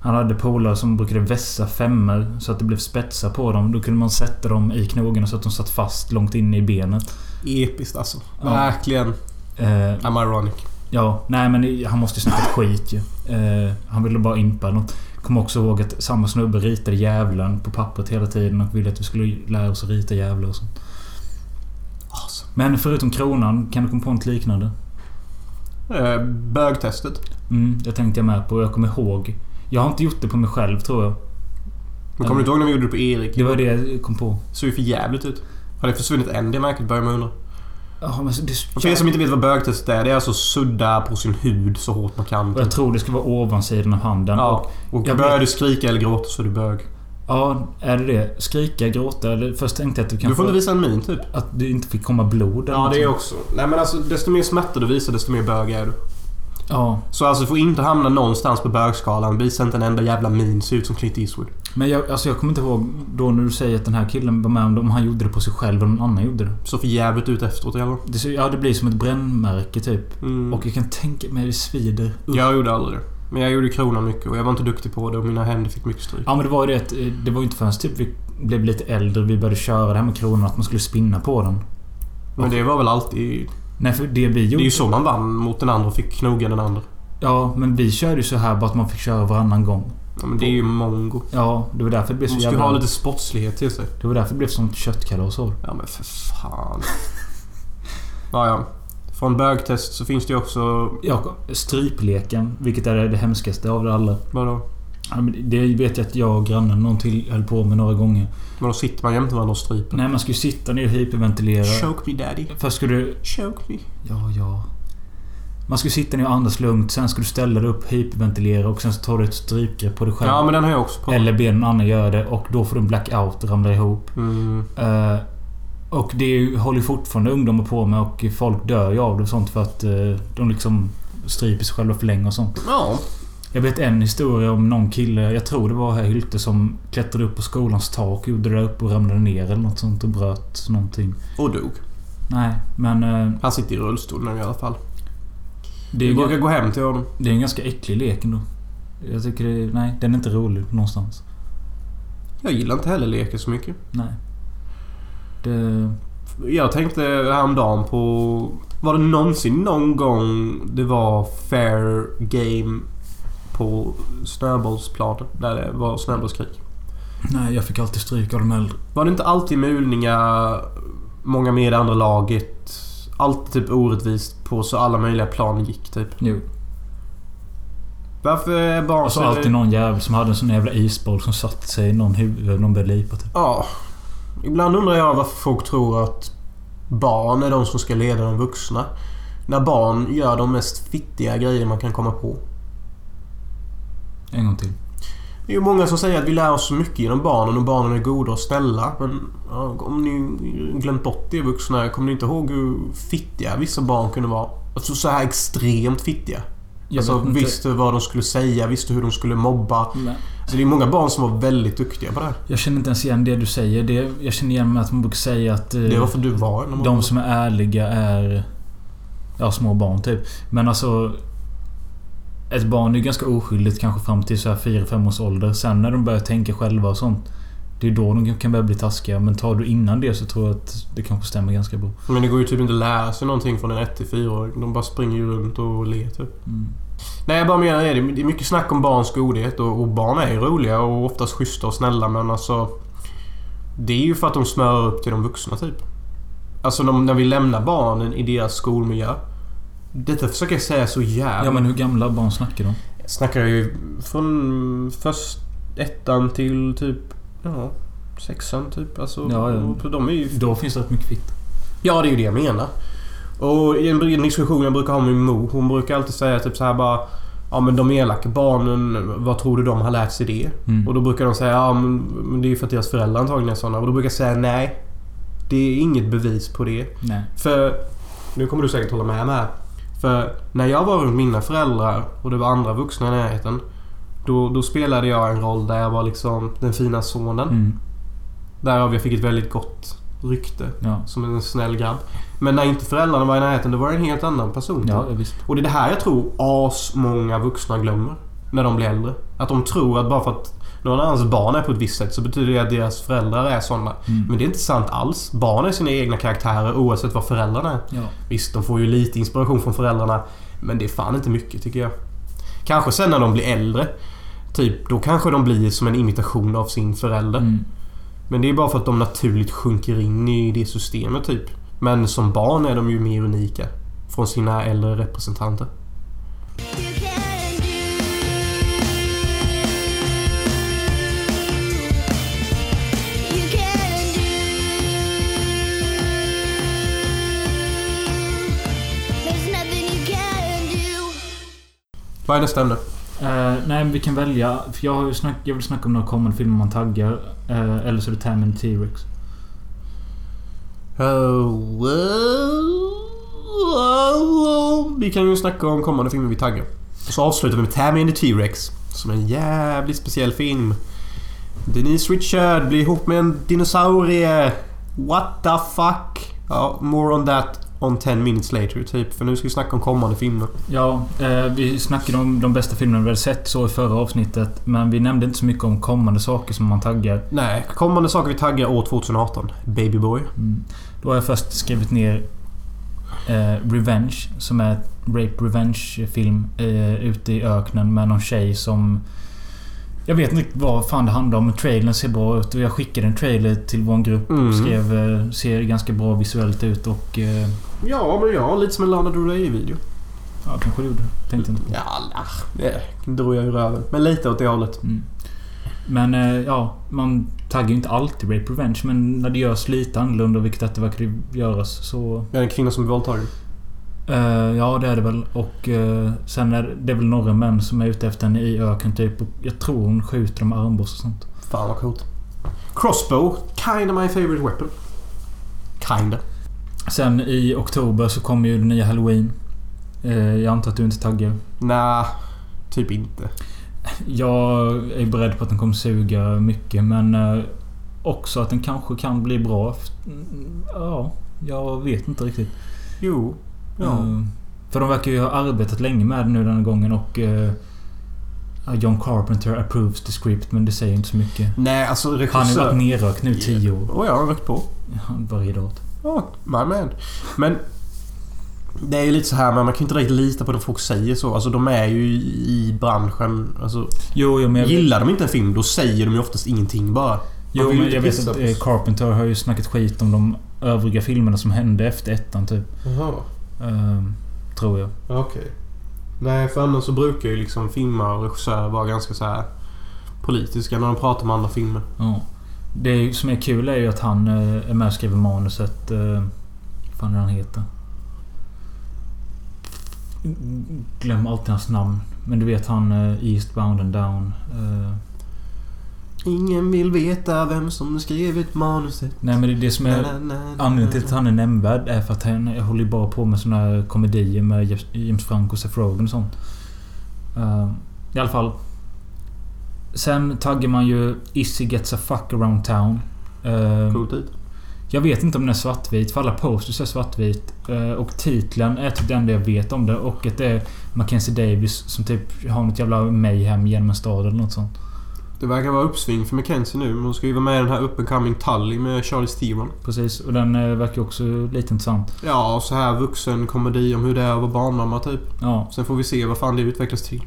Han hade polare som brukade vässa femmor så att det blev spetsar på dem. Då kunde man sätta dem i knogarna så att de satt fast långt inne i benet. Episkt alltså. Ja. Verkligen. Eh, I'm ironic. Ja, nej men han måste ju snackat skit ju. Eh, han ville bara impa något. Kommer också ihåg att samma snubbe ritade djävulen på pappret hela tiden och ville att vi skulle lära oss att rita djävlar och sånt. Awesome. Men förutom kronan, kan du komma på något liknande? Eh, bögtestet. Mm, det tänkte jag med på. Jag kommer ihåg. Jag har inte gjort det på mig själv tror jag. Men kommer du inte ihåg när vi gjorde det på Erik? Det var det jag kom på. Det såg ju för jävligt ut. Har det försvunnit än det märket börjar man undra. Ja, men det, Och för er som inte vet vad bögtestet är. Det är alltså sudda på sin hud så hårt man kan. jag tror det ska vara ovansidan av handen. Och, Ja. Och Jag börjar vet- du skrika eller gråta så är du bög. Ja, är det det? Skrika, gråta? Eller, först tänkte jag att du Du kanske... får inte visa en min typ. Att det inte fick komma blod eller Ja, något det är sånt. också. Nej men alltså desto mer smärta du visar desto mer bög är du. Ja. Så alltså du får inte hamna någonstans på bögskalan. Visa inte en enda jävla min. Se ut som Clint Eastwood. Men jag, alltså jag kommer inte ihåg då när du säger att den här killen var med om det, om han gjorde det på sig själv eller någon annan gjorde det. Så för jävligt ut efteråt fall. det ser- ja, det blir som ett brännmärke typ. Mm. Och jag kan tänka mig det svider. Usch. Jag gjorde aldrig det. Men jag gjorde kronan mycket och jag var inte duktig på det och mina händer fick mycket stryk. Ja men det var ju det eh, det var ju inte förrän typ vi blev lite äldre vi började köra det här med kronan att man skulle spinna på den. Men det var väl alltid... Nej för det vi Det är gjorde... ju så man vann mot den andra och fick knoga den andra. Ja men vi körde ju så här bara att man fick köra varannan gång. Ja, men det är ju mongo. Ja, det var därför det blev så Man ska ju jävla... ha lite sportslighet till sig. Det var därför det blev sånt köttkalas. Ja men för fan. *laughs* ja, ja. Från bögtest så finns det ju också... Ja, strypleken, vilket är det hemskaste av det alla. Vadå? Det vet jag att jag och grannen någon till höll på med några gånger. Men då sitter man jämte varandra och stryper. Nej, man ska ju sitta ner och hyperventilera. Choke me daddy. Först ska du... Choke me. Ja, ja. Man ska sitta ner och andas lugnt. Sen ska du ställa dig upp, hyperventilera och sen så tar du ett strypgrepp på dig själv. Ja men den har jag också på. Eller ber någon annan göra det och då får du en blackout och ramlar ihop. Mm. Eh, och det håller fortfarande ungdomar på med och folk dör ju av det och sånt för att eh, de liksom stryper sig själva för länge och sånt. Ja. Jag vet en historia om någon kille, jag tror det var här Hylte, som klättrade upp på skolans tak, gjorde det där uppe och ramlade ner eller något sånt och bröt någonting. Och dog. Nej, men... eh, Han sitter i rullstol nu i alla fall. Det är, Vi brukar gå hem till honom. det är en ganska äcklig lek ändå. Jag tycker det... Nej, den är inte rolig någonstans. Jag gillar inte heller leker så mycket. Nej. Det... Jag tänkte häromdagen på... Var det någonsin någon gång det var fair game på snöbollsplanen? Där det var snöbollskrig? Nej, jag fick alltid stryk av de äldre. Var det inte alltid mulningar, många med i det andra laget? Alltid typ orättvist på så alla möjliga plan gick typ. Jo. Varför är barn Och så alltid någon jävel som hade en sån jävla isboll som satt sig i någon huvud och någon började lipa typ. Ja. Ibland undrar jag varför folk tror att barn är de som ska leda de vuxna. När barn gör de mest fittiga grejer man kan komma på. En gång till. Det är ju många som säger att vi lär oss så mycket genom barnen och barnen är goda och snälla. Men ja, om ni glömt bort det vuxna, kommer ni inte ihåg hur fittiga vissa barn kunde vara? Alltså så här extremt fittiga. Alltså visste vad de skulle säga, visste hur de skulle mobba. Nej. Så det är många barn som var väldigt duktiga på det här. Jag känner inte ens igen det du säger. Det, jag känner igen att man brukar säga att... eh, Det var för du var en De som är ärliga är... Ja, små barn typ. Men alltså... Ett barn är ganska oskyldigt kanske fram till så här 4-5 års ålder. Sen när de börjar tänka själva och sånt. Det är då de kan börja bli taskiga. Men tar du innan det så tror jag att det kanske stämmer ganska bra. Men det går ju typ inte att lära sig någonting från en 1-4-åring. De bara springer ju runt och ler typ. Mm. Nej, jag bara menar det. Det är mycket snack om barns godhet och, och barn är ju roliga och oftast schyssta och snälla men alltså... Det är ju för att de smörar upp till de vuxna typ. Alltså de, när vi lämnar barnen i deras skolmiljö. Detta försöker jag säga så jävla... Ja men hur gamla barn snackar de? Snackar ju från först ettan till typ... Ja, sexan typ. Alltså, Ja, ja. De är ju... Då finns det rätt mycket fitt. Ja, det är ju det jag menar. Och i en diskussion jag brukar ha med min mor. Hon brukar alltid säga typ så här bara... Ja men de elaka barnen, vad tror du de har lärt sig det? Mm. Och då brukar de säga ja men, men det är ju för att deras föräldrar antagligen är sådana. Och då brukar jag säga nej. Det är inget bevis på det. Nej. För... Nu kommer du säkert hålla med mig här. För när jag var runt mina föräldrar och det var andra vuxna i närheten. Då, då spelade jag en roll där jag var liksom den fina sonen. Mm. Därav jag fick ett väldigt gott rykte. Ja. Som en snäll grabb. Men när inte föräldrarna var i närheten, då var det en helt annan person. Ja. Och det är det här jag tror as många vuxna glömmer. När de blir äldre. Att de tror att bara för att någon annans barn är på ett visst sätt så betyder det att deras föräldrar är sådana. Mm. Men det är inte sant alls. Barn är sina egna karaktärer oavsett vad föräldrarna är. Ja. Visst, de får ju lite inspiration från föräldrarna. Men det är fan inte mycket tycker jag. Kanske sen när de blir äldre. Typ, då kanske de blir som en imitation av sin förälder. Mm. Men det är bara för att de naturligt sjunker in i det systemet typ. Men som barn är de ju mer unika. Från sina äldre representanter. Vad är nästa ämne? Eh, nej, vi kan välja. För jag, har ju snack, jag vill snacka om några kommande filmer man taggar. Eh, eller så är det Tam and T-Rex. Oh, well, Vi kan ju snacka om kommande filmer vi taggar. Och så avslutar vi med Tammy and the T-Rex. Som är en jävligt speciell film. Denise Richard blir ihop med en dinosaurie. What the fuck? Ja, more on that on 10 minutes later typ. För nu ska vi snacka om kommande filmer. Ja, eh, vi snackade om de bästa filmerna vi hade sett så i förra avsnittet. Men vi nämnde inte så mycket om kommande saker som man taggar. Nej, kommande saker vi taggar år 2018. Baby Boy. Mm. Då har jag först skrivit ner eh, Revenge, som är Rape Revenge-film eh, ute i öknen med någon tjej som... Jag vet inte vad fan det handlar om, men trailern ser bra ut och jag skickade en trailer till vår grupp Mm. och skrev eh, ser ganska bra visuellt ut och... Eh, Ja, men ja, lite som en Lana Del Rey-video. ja, kanske det gjorde. Tänkte inte på. Ja. Det drog jag ur röven. Men lite åt det hållet. Mm. Men eh, ja, man taggar ju inte alltid Rape Revenge men när det görs lite annorlunda, vilket detta verkar göras, så... Är en kvinna som är våldtagen. Eh, ja, det är det väl. Och eh, sen är det väl några män som är ute efter henne i öken typ. Och jag tror hon skjuter dem med armborst och sånt. Fan vad coolt. Crossbow. Kinda my favorite weapon. Kinda. Sen i oktober så kommer ju den nya Halloween. Eh, jag antar att du inte taggar. Nah, typ inte. Jag är beredd på att den kommer suga mycket men också att den kanske kan bli bra. Mm, Ja, jag vet inte riktigt. Jo. Ja. Eh, För de verkar ju ha arbetat länge med den nu den här gången och... eh, John Carpenter approves the script men det säger inte så mycket. Nej, alltså Han har ju regissör... varit nerrökt nu tio år. Och jag har rökt på. Varje dag. Ja, my man. Men... Det är ju lite så här, men man kan ju inte riktigt lita på det folk säger så. Alltså de är ju i branschen. Alltså, Jo, jo men jag gillar de inte en film, då säger de ju oftast ingenting bara. jo, men jag vet att eh. Carpenter har ju snackat skit om de övriga filmerna som hände efter ettan typ. Jaha. Ehm, tror jag. Okej. Nej, för annars så brukar ju liksom filmare och regissörer vara ganska så här politiska när de pratar om andra filmer. Ja. Det som är kul är ju att han eh, är med och skriver manuset. Uh, vad fan är han heter? Glöm alltid hans namn. Men du vet han uh, Eastbound and Down. eh, Ingen vill veta vem som skrivit manuset. nej men det, det som är... Na, na, na, na. Anledningen till att han är nämnvärd är för att han håller bara på med såna här komedier med James Franco och Seth Rogen och sånt. Eh, I alla fall. Sen taggar man ju Issy Gets a Fuck Around Town. Uh, Cool tid. Jag vet inte om den är svartvit, för alla posters är svartvit. Eh, Och titeln är typ det enda jag vet om det. Och att det är Mackenzie Davis som typ har något jävla mayhem genom en stad eller något sånt. Det verkar vara uppsving för Mackenzie nu. Hon ska ju vara med i den här Up and Coming Tully med Charlie Theron. Precis, och den eh, verkar också lite intressant. Ja, och så här vuxen komedi om hur det är att vara barnmamma typ. Ja, Sen får vi se vad fan det utvecklas till.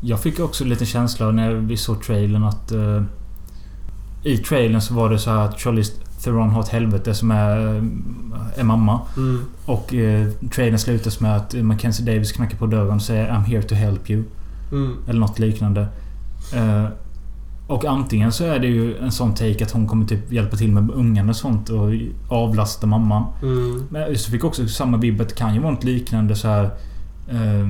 jag fick också lite känsla när vi såg trailern att... eh, I trailern så var det så här att Charlize Theron har ett helvete som är, eh, är mamma. Mm. Och eh, trailern slutas med att Mackenzie Davis knackar på dörren och säger I'm here to help you. Mm. Eller något liknande. Eh, och antingen så är det ju en sån take att hon kommer typ hjälpa till med ungarna och sånt och avlasta mamman. Mm. Men så fick jag också samma vibb att det kan ju vara något liknande så här. Eh,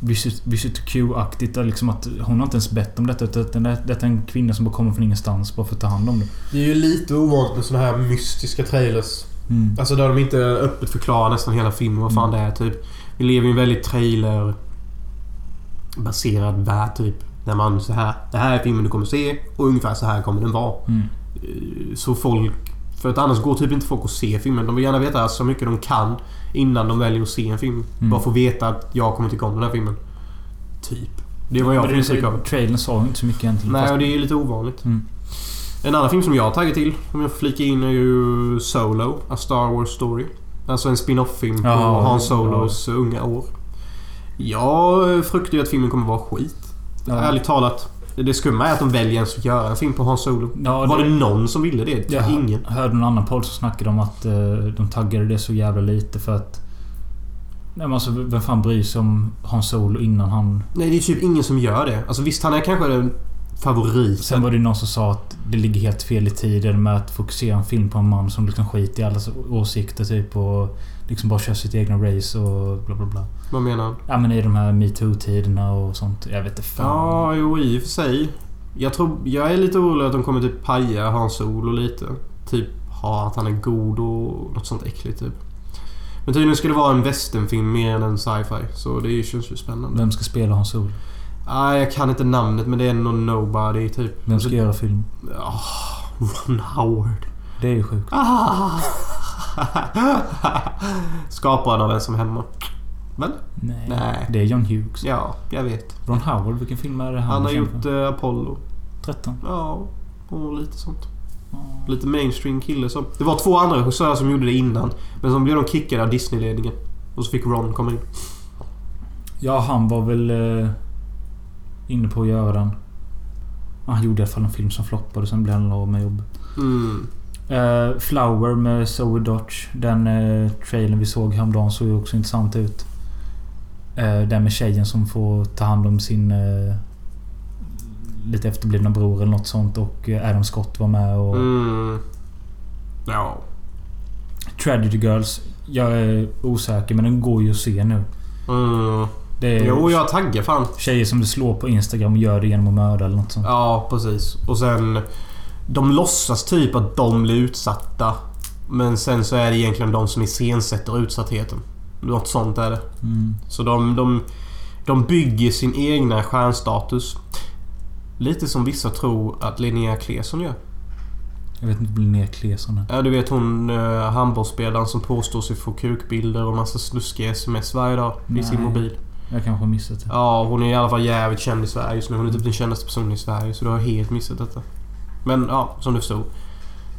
Visit, visit Q-aktigt. Liksom att hon har inte ens bett om detta. Utan det- detta är en kvinna som bara kommer från ingenstans bara för att ta hand om det. Det är ju lite ovanligt med såna här mystiska trailers. Mm. Alltså där de inte öppet förklarar nästan hela filmen vad fan det är typ. Vi lever i en väldigt trailer baserad värld typ. Där man så här. Det här är filmen du kommer se och ungefär så här kommer den vara. Mm. Eh, Så folk... För att annars går typ inte folk och se filmen. De vill gärna veta så mycket de kan innan de väljer att se en film. Mm. Bara få veta att jag kommer tycka om den här filmen. Typ. Det var jag får intryck av. Trailern sa inte så mycket egentligen. Nej, och det är ju lite ovanligt. Mm. En annan film som jag har tagit till, om jag får flika in, är ju Solo. A Star Wars Story. Alltså en spin-off-film på Ja, Han Solos unga år. Jag fruktar ju att filmen kommer vara skit. Ja. Ärligt talat. Det skumma är att de väljer ens att göra en film på Han Solo. Ja, Var det någon som ville det? Jag Ingen. hörde någon annan podd som snackade om att eh, de taggade det så jävla lite för att... Nej men alltså vem fan bryr sig om Han Solo innan han... Nej, det är typ ingen som gör det. Alltså visst, han är kanske den favoriten. Sen var det någon som sa att det ligger helt fel i tiden med att fokusera en film på en man som liksom skiter i allas åsikter typ och liksom bara kör sitt egna race och bla bla bla. Vad menar han? Ja men i de här metoo-tiderna och sånt. Jag vet inte fan. Ja, jo i och för sig. Jag tror... Jag är lite orolig att de kommer typ paja Hans Solo lite. Typ ha att han är god och något sånt äckligt typ. Men tydligen ska det vara en westernfilm mer än en sci-fi. Så det känns ju spännande. Vem ska spela Han Solo? Ah, jag kan inte namnet men det är någon nobody typ. Vem ska göra film? Ah, *laughs* Ron Howard. Det är ju sjukt. Ah. *laughs* Skaparen av En som hemma. Väl? Nej. Nej. Det är John Hughes. Ja, jag vet. Ron Howard, vilken film är det han Han har gjort eh, Apollo. 13. Ja, och lite sånt. Ja. Lite mainstream kille som... Det var två andra regissörer som gjorde det innan. Men så blev de kickade av Disney-ledningen. Och så fick Ron komma in. Ja, han var väl eh, inne på att göra den. Han gjorde i alla fall en film som floppade, sen blev han av med jobb. Mm. Eh, Flower med Zoe Dodge. Den eh, trailern vi såg häromdagen såg ju också intressant ut. Eh, den med tjejen som får ta hand om sin... Eh, lite efterblivna bror eller något sånt och Adam Scott var med och... Mm. Ja. Tragedy Girls. Jag är osäker men den går ju att se nu. Mm. Det är Jo, jag taggar fan. tjejer som du slår på Instagram och gör det genom att mörda eller något sånt. Ja, precis. Och sen... De låtsas typ att de blir utsatta. Men sen så är det egentligen de som iscensätter utsattheten. Något sånt är det. Mm. Så de, de, de bygger sin egna stjärnstatus. Lite som vissa tror att Linnea Claesson gör. Jag vet inte om Linnea Claesson är. Ja, du vet hon uh, handbollsspelaren som påstår sig få kukbilder och massa snuskiga sms varje dag i sin mobil. Jag kanske har missat det. Ja, hon är i alla fall jävligt känd i Sverige just nu. Hon är typ den kändaste personen i Sverige, så du har helt missat detta. Men ja, som du förstod.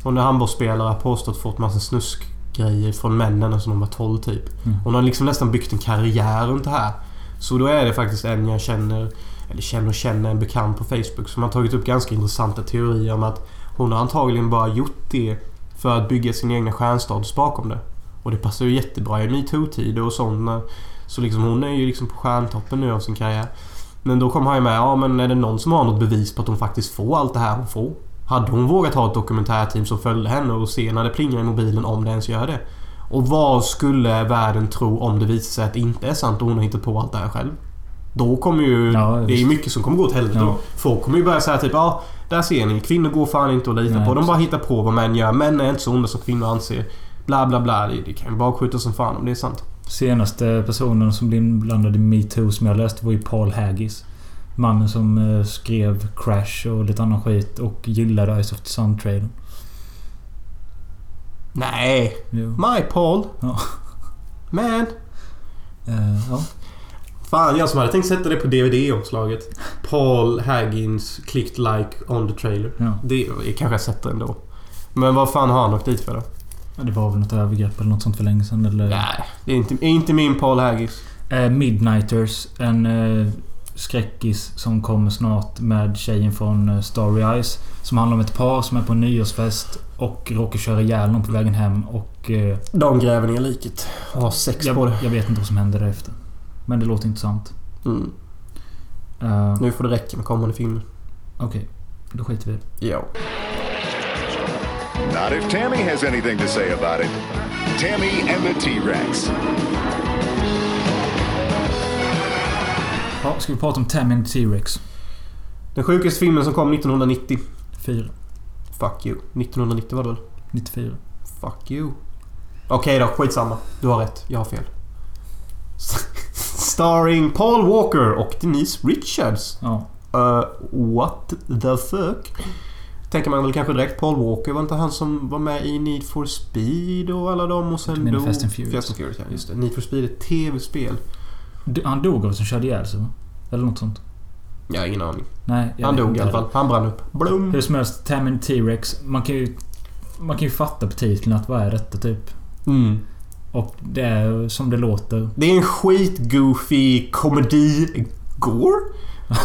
Hon är handbollsspelare, har påstått fått massa snuskgrejer från männen som hon var 12 typ. Mm. Hon har liksom nästan byggt en karriär runt det här. Så då är det faktiskt en jag känner, eller känner och känner, en bekant på Facebook som har tagit upp ganska intressanta teorier om att hon har antagligen bara gjort det för att bygga sin egna stjärnstatus bakom det. Och det passar ju jättebra i metoo-tider och sånt. Så liksom hon är ju liksom på stjärntoppen nu av sin karriär. Men då kom han ju med, ja men är det någon som har något bevis på att hon faktiskt får allt det här hon får? Hade hon vågat ha ett dokumentärteam som följde henne och se när det plingar i mobilen om det ens gör det? Och vad skulle världen tro om det visar sig att det inte är sant och hon har hittat på allt det här själv? Då kommer ju... Ja, det är ju mycket som kommer gå åt helvete Ja. Folk kommer ju börja säga typ ja, där ser ni. Kvinnor går fan inte att lita Nej, på. De bara hittar på vad män gör. Män är inte så onda som kvinnor anser. Bla bla bla. Det, det kan ju bara skjuta som fan om det är sant. Senaste personen som blev inblandad i metoo som jag läste var ju Paul Haggis. Mannen som eh, skrev Crash och lite annan skit och gillade Eyes of the Sun-trailern. Nej! Jo. My Paul! Ja. Man! Eh, ja. Fan, jag som hade tänkt sätta det på DVD-omslaget. Paul Haggins clicked like on the trailer. ja. Det kanske jag sätter ändå. Men vad fan har han åkt dit för då? Ja, Det var väl något övergrepp eller något sånt för länge sedan eller... Nej, det är inte, är inte min Paul Haggis. Eh, Midnighters. En eh, skräckis som kommer snart med tjejen från eh, Starry Eyes. Som handlar om ett par som är på en nyårsfest och råkar köra ihjäl någon på vägen hem och... Eh, De gräver ner liket. Och har sex på jag, det. jag vet inte vad som händer därefter. Men det låter intressant. Mm. Eh, Nu får det räcka med kommande filmer. Okej, då skiter vi i det. Ja. Not if Tammy has anything to say about it. Tammy and the T Rex. Ja, ska vi prata om Tammy T-Rex? Den sjukaste filmen som kom 1990. 4. Fuck you. 1990 var det väl? 94. Fuck you. Okej då, skitsamma. Du har rätt. Jag har fel. *laughs* Starring Paul Walker och Denise Richards. Ja. Uh, what the fuck? Tänker man väl kanske direkt. Paul Walker var inte han som var med i Need for Speed och alla dem och sen Du menar. Fast and Furious? Fast and Furious, ja. Just det. Need for Speed är ett TV-spel. Han dog av som körde ihjäl sig? Eller något sånt. Jag har ingen aning. Nej, Han dog i alla fall. Han brann upp. Blum! Hur som helst, Tammy T-Rex. Man kan ju... Man kan ju fatta på titeln att vad är detta typ? Mm. Och det är som det låter. Det är en skitgoofy komedi... Gore? *laughs*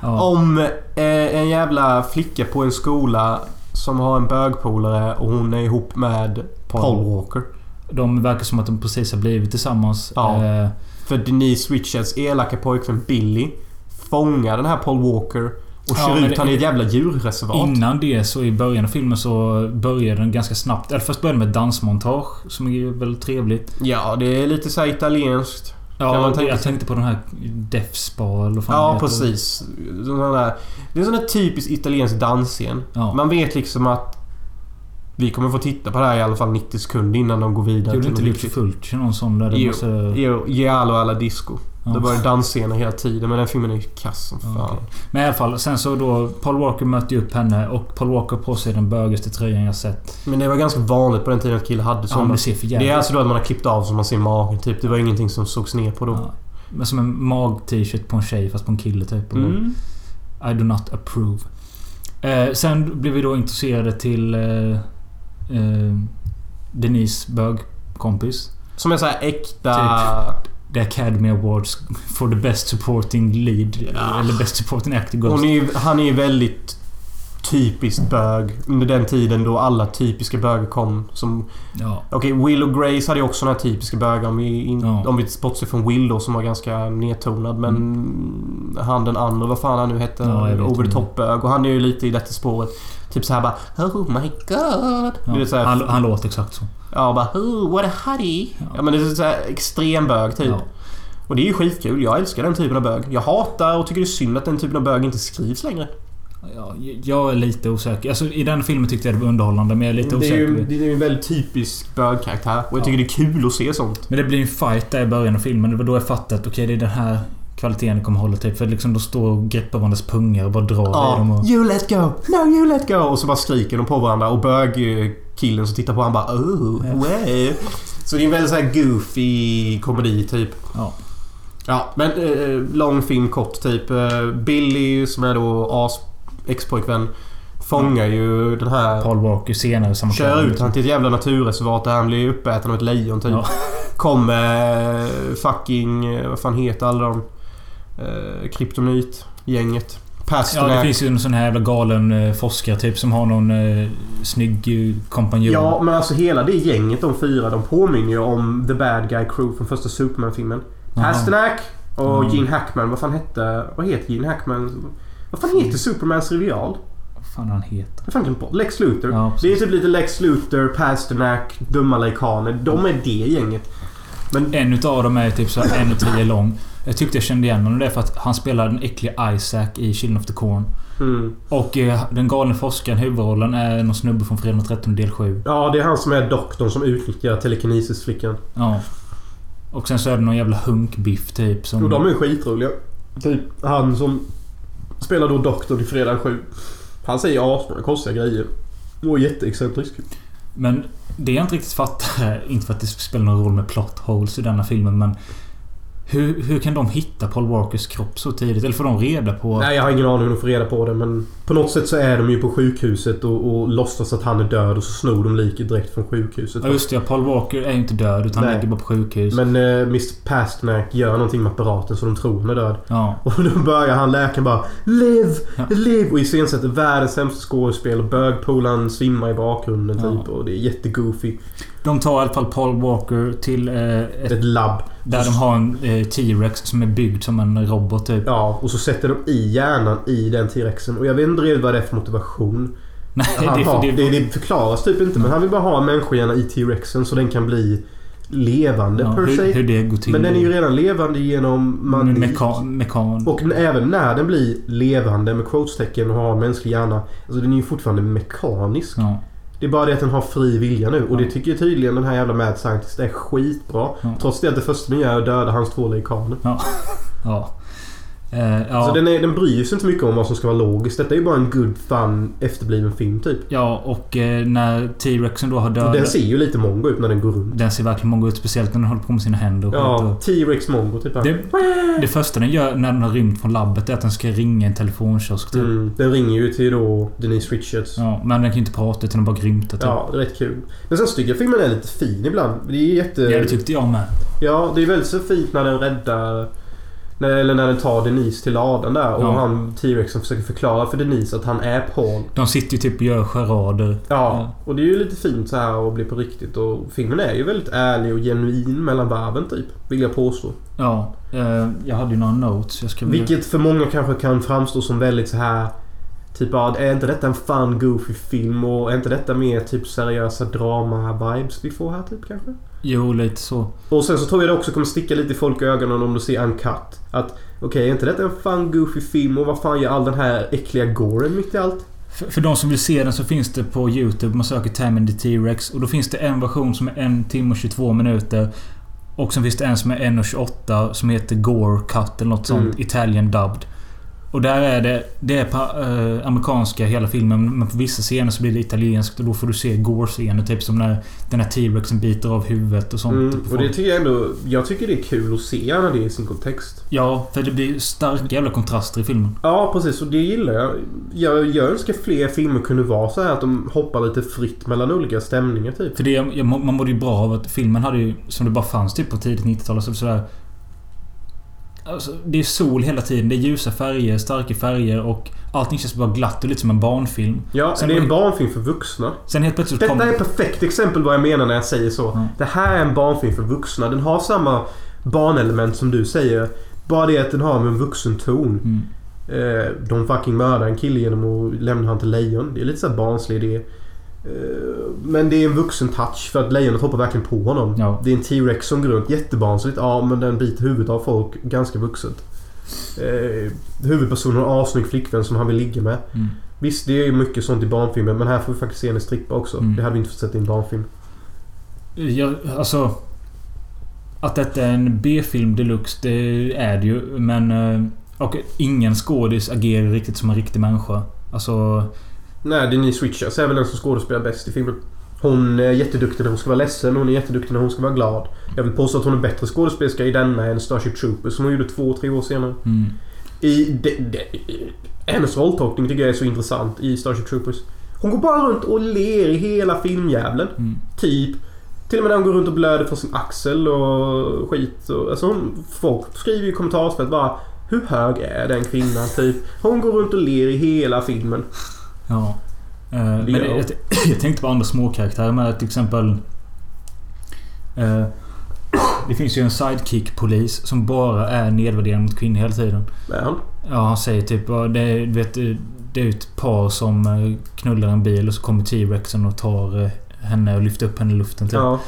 Ja. Om eh, en jävla flicka på en skola som har en bögpolare och hon är ihop med Paul, Paul. Walker. De verkar som att de precis har blivit tillsammans. Ja. Eh, För Denise Richards elaka pojkvän Billy fångar den här Paul Walker och Ja, kör men ut han i ett jävla djurreservat. Innan det så i början av filmen så börjar den ganska snabbt. Eller först börjar den med dansmontage som är väldigt trevligt. Ja, det är lite så här italienskt. Ja, tänka jag tänkte på den här Death Spa eller fan Ja, precis. Där, det är en sån där typisk italiensk dansscen. Ja. Man vet liksom att vi kommer få titta på det här i alla fall 90 sekunder innan de går vidare Gjorde inte Lucio. Fulci någon sån där? Det Jo, måste... Jo, Giallo alla disco. Ja. Det var ju dansscener hela tiden men den filmen är ju kass som fan. Ja, okej. Men i alla fall, sen så då... Paul Walker möter ju upp henne och Paul Walker på sig den bögigaste tröjan jag sett. Men det var ganska vanligt på den tiden att killar hade Ja, sådana. det ser för det jävligt är alltså då att man har klippt av så man ser magen typ. Det var ingenting som sågs ner på då. Ja. Men som en mag-t-shirt på en tjej fast på en kille typ. Mm. I do not approve. Eh, sen blev vi då intresserade till eh, eh, Denise bögkompis. Som är så här äkta... Typ. The Academy Awards for the Best Supporting Lead. Ja. Eller Best Supporting Actor. Hon är, han är ju väldigt typiskt bög. Under den tiden då alla typiska bögar kom. Som... Ja. Okej, Will och Grace hade ju också några typiska bögar. Om vi, in, Ja. om vi bortser från Will då som var ganska nedtonad. Men han den andra, vad fan han nu hette. Ja, vet over the top-bög. Och han är ju lite i detta spåret. Typ så här bara Oh my god. Ja. Det är så här, Han, han låter exakt så. Ja, bara oh, what a hottie. Ja. Ja. men det är så här extrem bög typ. Ja. Och det är ju skitkul. Jag älskar den typen av bög. Jag hatar och tycker det är synd att den typen av bög inte skrivs längre. Ja, jag är lite osäker. Alltså, I den filmen tyckte jag det var underhållande men jag är lite det är osäker. ju det är ju en väldigt typisk bögkaraktär. Och jag tycker det är kul att se sånt. Men det blir en fight där i början av filmen. Det var då jag fattade att okej, det är den här kvaliteten det kommer hålla typ. För liksom de står och greppar varandras pungar och bara drar i dem. Ja, Och, you let go! No, you let go! Och så bara skriker de på varandra och bögkillen som tittar på han bara oh, Ja. way. Så det är en väldigt så här goofy komedi typ. ja. Ja, men eh, lång film kort typ. Eh, Billy som är då as ex-pojkvän fångar ju den här... Paul Walker senare samma Kör ut han till ett jävla naturreservat där han blir uppäten av ett lejon typ. Ja. Kommer eh, fucking... eh, Vad fan heter alla de? Eh, Kryptonit-gänget. Ja, Pasternak. det finns ju en sån här jävla galen eh, forskare typ som har någon eh, snygg kompanjon. Ja, men alltså hela det gänget, de fyra, de påminner ju om The Bad Guy Crew från första Superman-filmen. Pasternak och Mm. Gene Hackman. Vad fan hette... Vad heter Gene Hackman? Vad fan heter Supermans rival? Vad fan han heter. Vad fan glömt bort? Lex Luthor. Ja, det är typ lite Lex Luthor, Pasternak, dumma lejkaner. De är det gänget. Men... En utav dem är typ så här en och tio lång. Jag tyckte jag kände igen honom det är för att han spelar den äckliga Isaac i Children of the Corn. Mm. Och eh, den galne forskaren, huvudrollen, är någon snubbe från Fredag den 13 del 7. Ja, det är han som är doktorn som utnyttjar telekinesisflickan. Ja. Och sen så är det någon jävla hunkbiff typ som... Och de är skitroliga. Typ han som spelar då doktorn i Fredag 7. Han säger asmånga konstiga grejer. Och är jätteexcentrisk. Men det jag inte riktigt fattar, *laughs* inte för att det spelar någon roll med plot holes i denna filmen men... Hur, hur kan de hitta Paul Walkers kropp så tidigt? Eller får de reda på... Nej, jag har ingen aning hur de får reda på det men... På något sätt så är de ju på sjukhuset och, och låtsas att han är död och så snor de liket direkt från sjukhuset. Ja just det, Paul Walker är ju inte död utan han Nej. ligger bara på sjukhus. Men eh, Mr Pasternak gör någonting med apparaten så de tror han är död. Ja. *laughs* Och då börjar han läkaren bara Live! Ja. Live! Och iscensätter världens sämsta skådespel bögpolaren svimmar i bakgrunden Ja. typ. Och det är jättegoofy. De tar i alla fall Paul Walker till eh, ett, Ett labb. där de har en eh, T-Rex som är byggd som en robot typ. Ja, och så sätter de i hjärnan i den T-rexen. Och jag vet inte riktigt vad det är för motivation. *laughs* Nej, Han det, har, det, det, det förklaras typ inte men han vill bara ha en människohjärna i T-rexen så den kan bli levande Ja, per hur, se. hur det går till. Men den är ju redan levande genom manik. Mekan, mekan. Och även när den blir levande med quotestecken och har mänsklig hjärna. Alltså den är ju fortfarande mekanisk. Ja. Det är bara det att den har fri vilja nu. Och det tycker tydligen den här jävla Mad Scientist är skitbra. Trots det att det första den gör är att döda hans två lekaner. Ja. Eh, ja. Så den, är, den bryr sig inte mycket om vad som ska vara logiskt. Detta är ju bara en good fun efterbliven film typ. ja, och eh, när T-Rexen då har dödat... den ser ju lite mongo ut när den går runt. Den ser verkligen många ut. Speciellt när den håller på med sina händer och Ja, och- T-Rex mongo typ. det, det första den gör när den har rymt från labbet är att den ska ringa en telefonkiosk typ. Mm, den ringer ju till då Denise Richards. Ja, men den kan ju inte prata utan den bara grymtar typ. Ja, det är rätt kul. Men sen tycker jag filmen är lite fin ibland. Det är jätte... Ja, det tyckte jag med. Ja, det är väldigt så fint när den räddar... Eller när den tar Denise till ladan där och Ja. han T-Rexen försöker förklara för Denise att han är Paul. De sitter ju typ och gör charader. Ja, och det är ju lite fint så här att bli på riktigt och filmen är ju väldigt ärlig och genuin mellan varven typ. Vill jag påstå. Ja. Eh, jag hade ju några notes. Jag väl- Vilket för många kanske kan framstå som väldigt så här Typ ja, är inte detta en fun goofy film och är inte detta mer typ seriösa drama-vibes vi får här typ kanske? Jo, lite så. Och sen så tror jag det också kommer sticka lite i folk i ögonen om du ser Uncut. Att okej, är inte detta en fun goofy film och vad fan gör all den här äckliga goren mitt i allt? För, för de som vill se den så finns det på YouTube. Man söker Tammy the T-Rex. Och då finns det en version som är en timme och 22 minuter. Och sen finns det en som är 1.28 som heter Gore Cut eller något sånt. Mm. Italian dubbed. Och där är det... Det är på eh, amerikanska hela filmen. Men på vissa scener så blir det italienskt. Och då får du se Gore-scener. Typ som när den här T-Rexen biter av huvudet och sånt. Mm, på och folk. det tycker jag ändå... Jag tycker det är kul att se när det är i sin kontext. Ja, för det blir starka jävla kontraster i filmen. Ja, precis. Och det gillar jag. Jag, jag önskar fler filmer kunde vara så här att de hoppar lite fritt mellan olika stämningar typ. För det, man mådde ju bra av att filmen hade ju, som det bara fanns typ på tidigt 90-tal, så sådär... Alltså, det är sol hela tiden. Det är ljusa färger, starka färger och allting känns bara glatt och lite som en barnfilm. Ja, Sen det är en barnfilm för vuxna. Sen helt plötsligt Detta kom... är ett perfekt exempel vad jag menar när jag säger så. Mm. Det här är en barnfilm för vuxna. Den har samma barnelement som du säger. Bara det att den har en vuxen ton. Mm. Eh, de fucking mördar en kille genom att lämna han till lejon. Det är lite så barnslig idé. Eh, men det är en vuxen touch för att lejonet hoppar verkligen på honom. Ja. Det är en T-Rex som går runt. Jättebarnsligt. Ja, men den biter huvudet av folk. Ganska vuxet. Eh, huvudpersonen har en assnygg flickvän som han vill ligga med. Mm. Visst, det är ju mycket sånt i barnfilmer. Men här får vi faktiskt se henne strippa också. Mm. Det hade vi inte fått sett i en barnfilm. Jag, alltså... Att detta är en B-film deluxe, det är det ju. Men... eh, Och ingen skådis agerar riktigt som en riktig människa. Alltså... Nej, Denise Richards är väl den som skådespelar bäst i filmen. Hon är jätteduktig när hon ska vara ledsen. Hon är jätteduktig när hon ska vara glad. Jag vill påstå att hon är bättre skådespelerska i denna än Starship Troopers som hon gjorde två, tre år senare. Mm. I de, de, hennes rolltolkning tycker jag är så intressant i Starship Troopers. Hon går bara runt och ler i hela filmjävlen. Mm. Typ. Till och med när hon går runt och blöder från sin axel och skit. Och, alltså hon, folk skriver i kommentarsfält bara Hur hög är den kvinnan? Typ. Hon går runt och ler i hela filmen. Ja. Eh, men Ja. jag, *clears throat* jag tänkte på andra småkaraktärer med till exempel... eh, det finns ju en sidekick-polis som bara är nedvärderande mot kvinnor hela tiden. Är han? Ja, han säger typ det, är- vet, det är ett par som eh, knullar en bil och så kommer T-Rexen och tar eh, henne och lyfter upp henne i luften typ. Ja.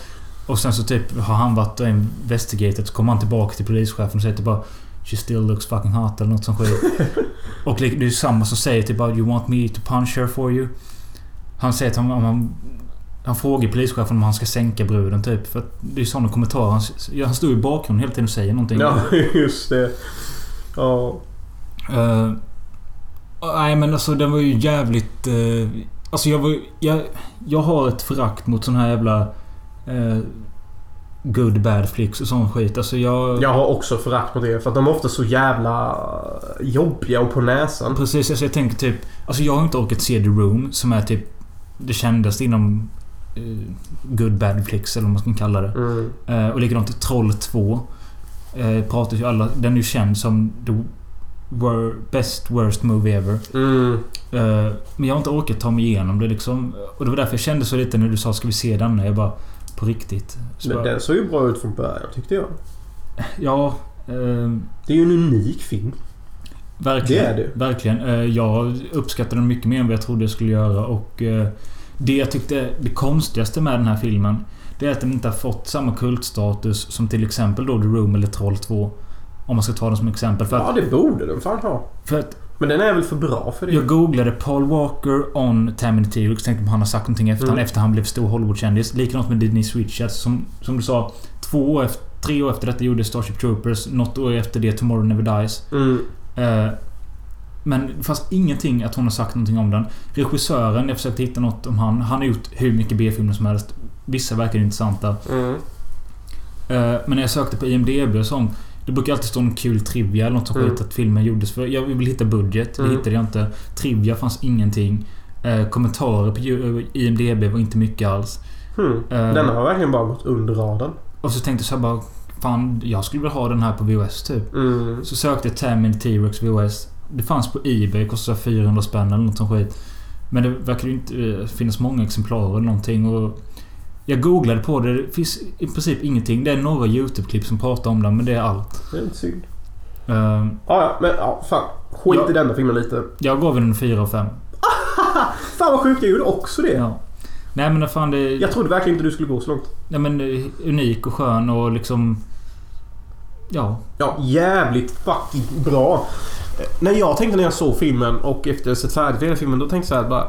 Och sen så typ har han varit och investigated så kommer han tillbaka till polischefen och säger typ bara She still looks fucking hot eller nåt som skit. *laughs* och det är ju samma som säger typ bara You want me to punch her for you? Han säger att han, om han, han frågar polischefen om han ska sänka bruden typ. För det är sådana kommentarer. Han, han står i bakgrunden hela tiden och säger någonting. ja, *laughs* just det. Ja. Eh, nej men alltså den var ju jävligt... eh, alltså jag var jag, jag har ett förakt mot sån här jävla... eh, good bad flicks och sån skit. Alltså jag... Jag har också förakt mot det för att de är ofta så jävla jobbiga och på näsan. Precis, alltså jag tänker typ... Alltså jag har inte orkat se The Room som är typ... Det kändaste inom... eh, good bad flicks eller vad man ska kalla det. Mm. Eh, och likadant Troll 2. Uh, pratas ju alla... Den är ju känd som the wor- best worst movie ever. Mm. Eh, men jag har inte orkat ta mig igenom det liksom. Och det var därför jag kände så lite när du sa ska vi se den? Jag bara... På riktigt. Så Men den såg ju bra ut från början tyckte jag. Ja... eh, Det är ju en unik film. verkligen. Det är det. Verkligen. Eh, jag uppskattade den mycket mer än vad jag trodde jag skulle göra och... eh, Det jag tyckte det konstigaste med den här filmen Det är att den inte har fått samma kultstatus som till exempel då The Room eller Troll 2. Om man ska ta den som exempel. För Ja, att, det borde den fan ha. för att Men den är väl för bra för det? jag googlade Paul Walker on Tammy the T-Rex. Tänkte om han har sagt någonting efter, Mm. efter han blev stor Hollywoodkändis. Likadant med Denise Richards. Som, som du sa, två år efter, tre år efter detta gjorde Starship Troopers. Något år efter det Tomorrow Never Dies. Mm. Eh, men det fanns ingenting att hon har sagt någonting om den. Regissören, jag försökte hitta något om han. Han har gjort hur mycket B-filmer som helst. Vissa verkar intressanta. Mm. Eh, men när jag sökte på IMDB och sånt. Det brukar alltid stå en kul trivia eller något som Mm. skit att filmen gjordes för. Jag vill hitta budget. Det Mm. hittade jag inte. Trivia fanns ingenting. Eh, kommentarer på ju- IMDB var inte mycket alls. Hmm. Eh. Den har verkligen bara gått under radarn. Och så tänkte jag så här bara... Fan, jag skulle vilja ha den här på VHS typ. Mm. Så sökte jag Tammy T-Rex VHS. Det fanns på Ebay. Kostade 400 spänn eller något sånt skit. Men det verkar ju inte eh, finnas många exemplar eller någonting. Och jag googlade på det. Det finns i princip ingenting. Det är några YouTube-klipp som pratar om den, men det är allt. Det är lite synd. Eh, Ja, ja, men ja, fan. Skit Ja. i denna filmen lite. jag gav den en 4 och 5. Fan vad sjukt, jag gjorde också det. Ja. Nej men fan det... Jag trodde verkligen inte du skulle gå så långt. Nej men eh, unik och skön och liksom... Ja. Ja, jävligt fucking bra. Eh, När jag tänkte när jag såg filmen och efter ha sett färdigt hela filmen, då tänkte jag så här bara...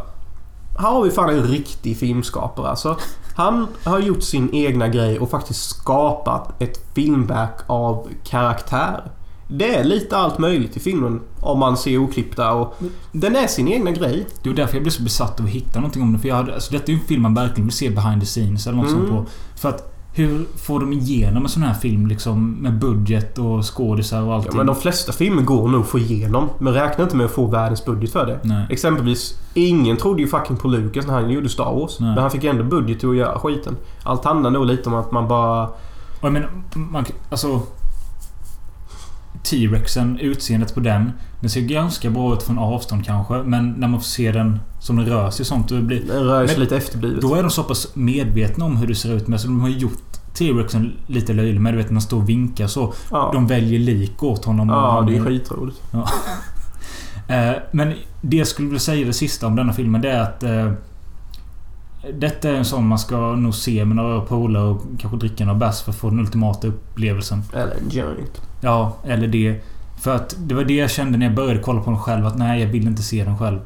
Här har vi fan en riktig filmskapare alltså. Han har gjort sin egna grej och faktiskt skapat ett filmverk av karaktär. Det är lite allt möjligt i filmen om man ser oklippta och... Den är sin egna grej. Det var därför jag blev så besatt av att hitta någonting om det. För jag hade, alltså detta är ju en film man verkligen vill se behind the scenes eller något Mm. sånt på. För att hur får de igenom en sån här film liksom med budget och skådisar och Ja, allting? men de flesta filmer går nog att få igenom. Men räkna inte med att få världens budget för det. Nej. Exempelvis, ingen trodde ju fucking på Lucas när han gjorde Star Wars. Nej. Men han fick ändå budget till att göra skiten. Allt handlar nog lite om att man bara... Och jag menar, man, alltså... T-Rexen, utseendet på den. Den ser ganska bra ut från avstånd kanske. Men när man får se den som den rör sig och sånt. Då, blir, Den rör sig lite efterblivet. då är de så pass medvetna om hur det ser ut. Men så de har gjort T-Rexen lite löjlig med. Du vet när han står och vinkar så. ja, De väljer lik åt honom. ja han- det är skitroligt. *laughs* Eh, Men det jag skulle vilja säga det sista om denna filmen det är att... Eh, detta är en sån man ska nog se med några polare och kanske dricka några bärs för att få den ultimata upplevelsen. Eller en joint. Ja, eller det. För att det var det jag kände när jag började kolla på den själv. Att nej, jag vill inte se den själv.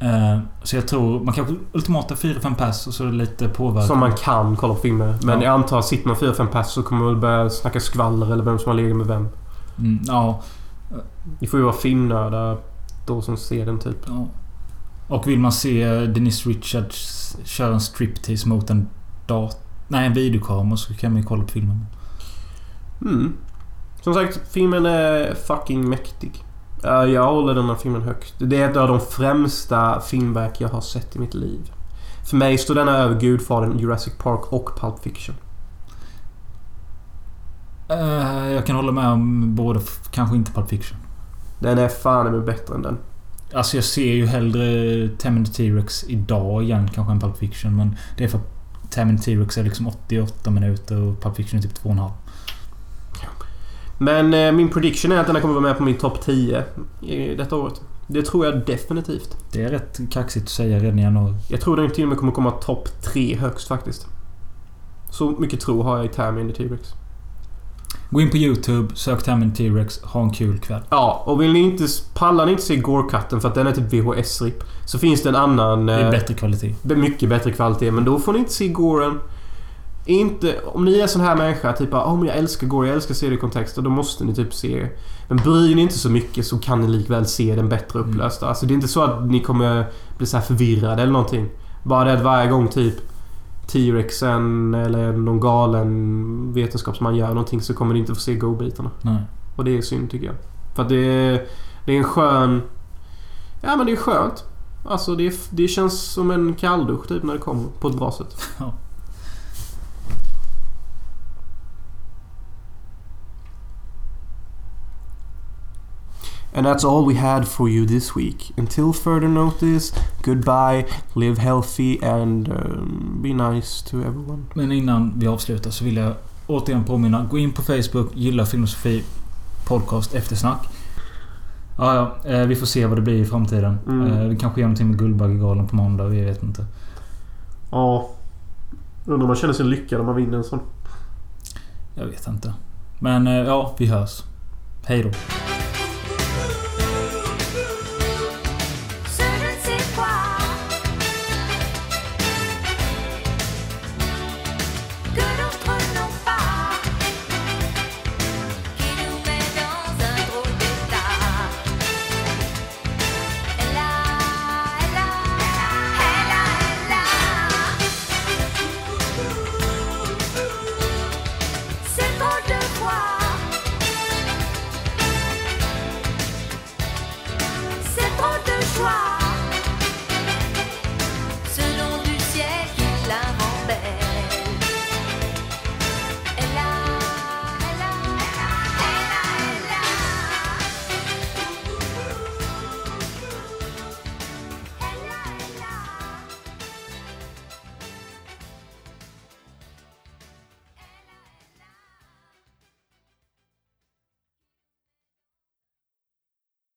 Eh, så jag tror... Man kanske ultimata 4-5 pass och så lite påverkan. Som man kan kolla på filmer. Men Ja. jag antar att sitter man 4-5 pass så kommer man börja snacka skvaller eller vem som har legat med vem. Mm, ja, Det får ju vara filmnördar då som ser den typ. ja. Och vill man se Denise Richards köra en striptease mot en dat... Nej, en videokamera så kan man ju kolla på filmen. Mm. Som sagt, filmen är fucking mäktig. Ja, Jag håller den här filmen högt. Det är ett av de främsta filmverk jag har sett i mitt liv. För mig står denna över Gudfadern, Jurassic Park och Pulp Fiction. Eh, jag kan hålla med om både... Kanske inte Pulp Fiction. Den är fan med bättre än den. Alltså jag ser ju hellre Tammy T-Rex idag igen kanske än Pulp Fiction. Men det är för att Tammy T-Rex är liksom 88 minuter och Pulp Fiction är typ 2,5. Men eh, min prediction är att den kommer vara med på min topp 10 i detta året. Det tror jag definitivt. Det är rätt kaxigt att säga redan i januari. Jag tror den till och med kommer komma topp 3 högst faktiskt. Så mycket tro har jag i Tammy and the T-Rex. Gå in på YouTube, sök Tammy the T-Rex, ha en kul kväll. Ja, och vill ni inte... Pallar ni inte se Gore-cutten för att den är typ VHS-rip. Så finns det en annan... Det är eh, bättre kvalitet. Mycket bättre kvalitet, men då får ni inte se Goren. Inte... Om ni är sån här människa, typ oh, men jag älskar Gore, jag älskar att se det i kontexter. Då måste ni typ se... Men bryr ni inte så mycket så kan ni likväl se den bättre upplösta. Alltså det är inte så att ni kommer bli så här förvirrade eller någonting. Bara det att varje gång typ T-Rexen eller någon galen vetenskapsman gör någonting så kommer ni inte få se godbitarna. Nej. Och det är synd tycker jag. För att det är, det är en skön... Ja men det är skönt. Alltså det, är, det känns som en kalldusch typ när det kommer på ett bra sätt. And that's all we had for you this week. Until further notice, goodbye, live healthy and um, be nice to everyone. Men innan vi avslutar så vill jag återigen påminna. Gå in på Facebook, gilla Filosofi Podcast Eftersnack. Ja, ja. eh, Vi får se vad det blir i framtiden. Mm. Eh, Det kanske är någonting med Guldbaggegalan på måndag. Vi vet inte. Ja. Undrar om man känner sig lyckad om man vinner en sån. Jag vet inte. Men eh, ja, vi hörs. Hej då.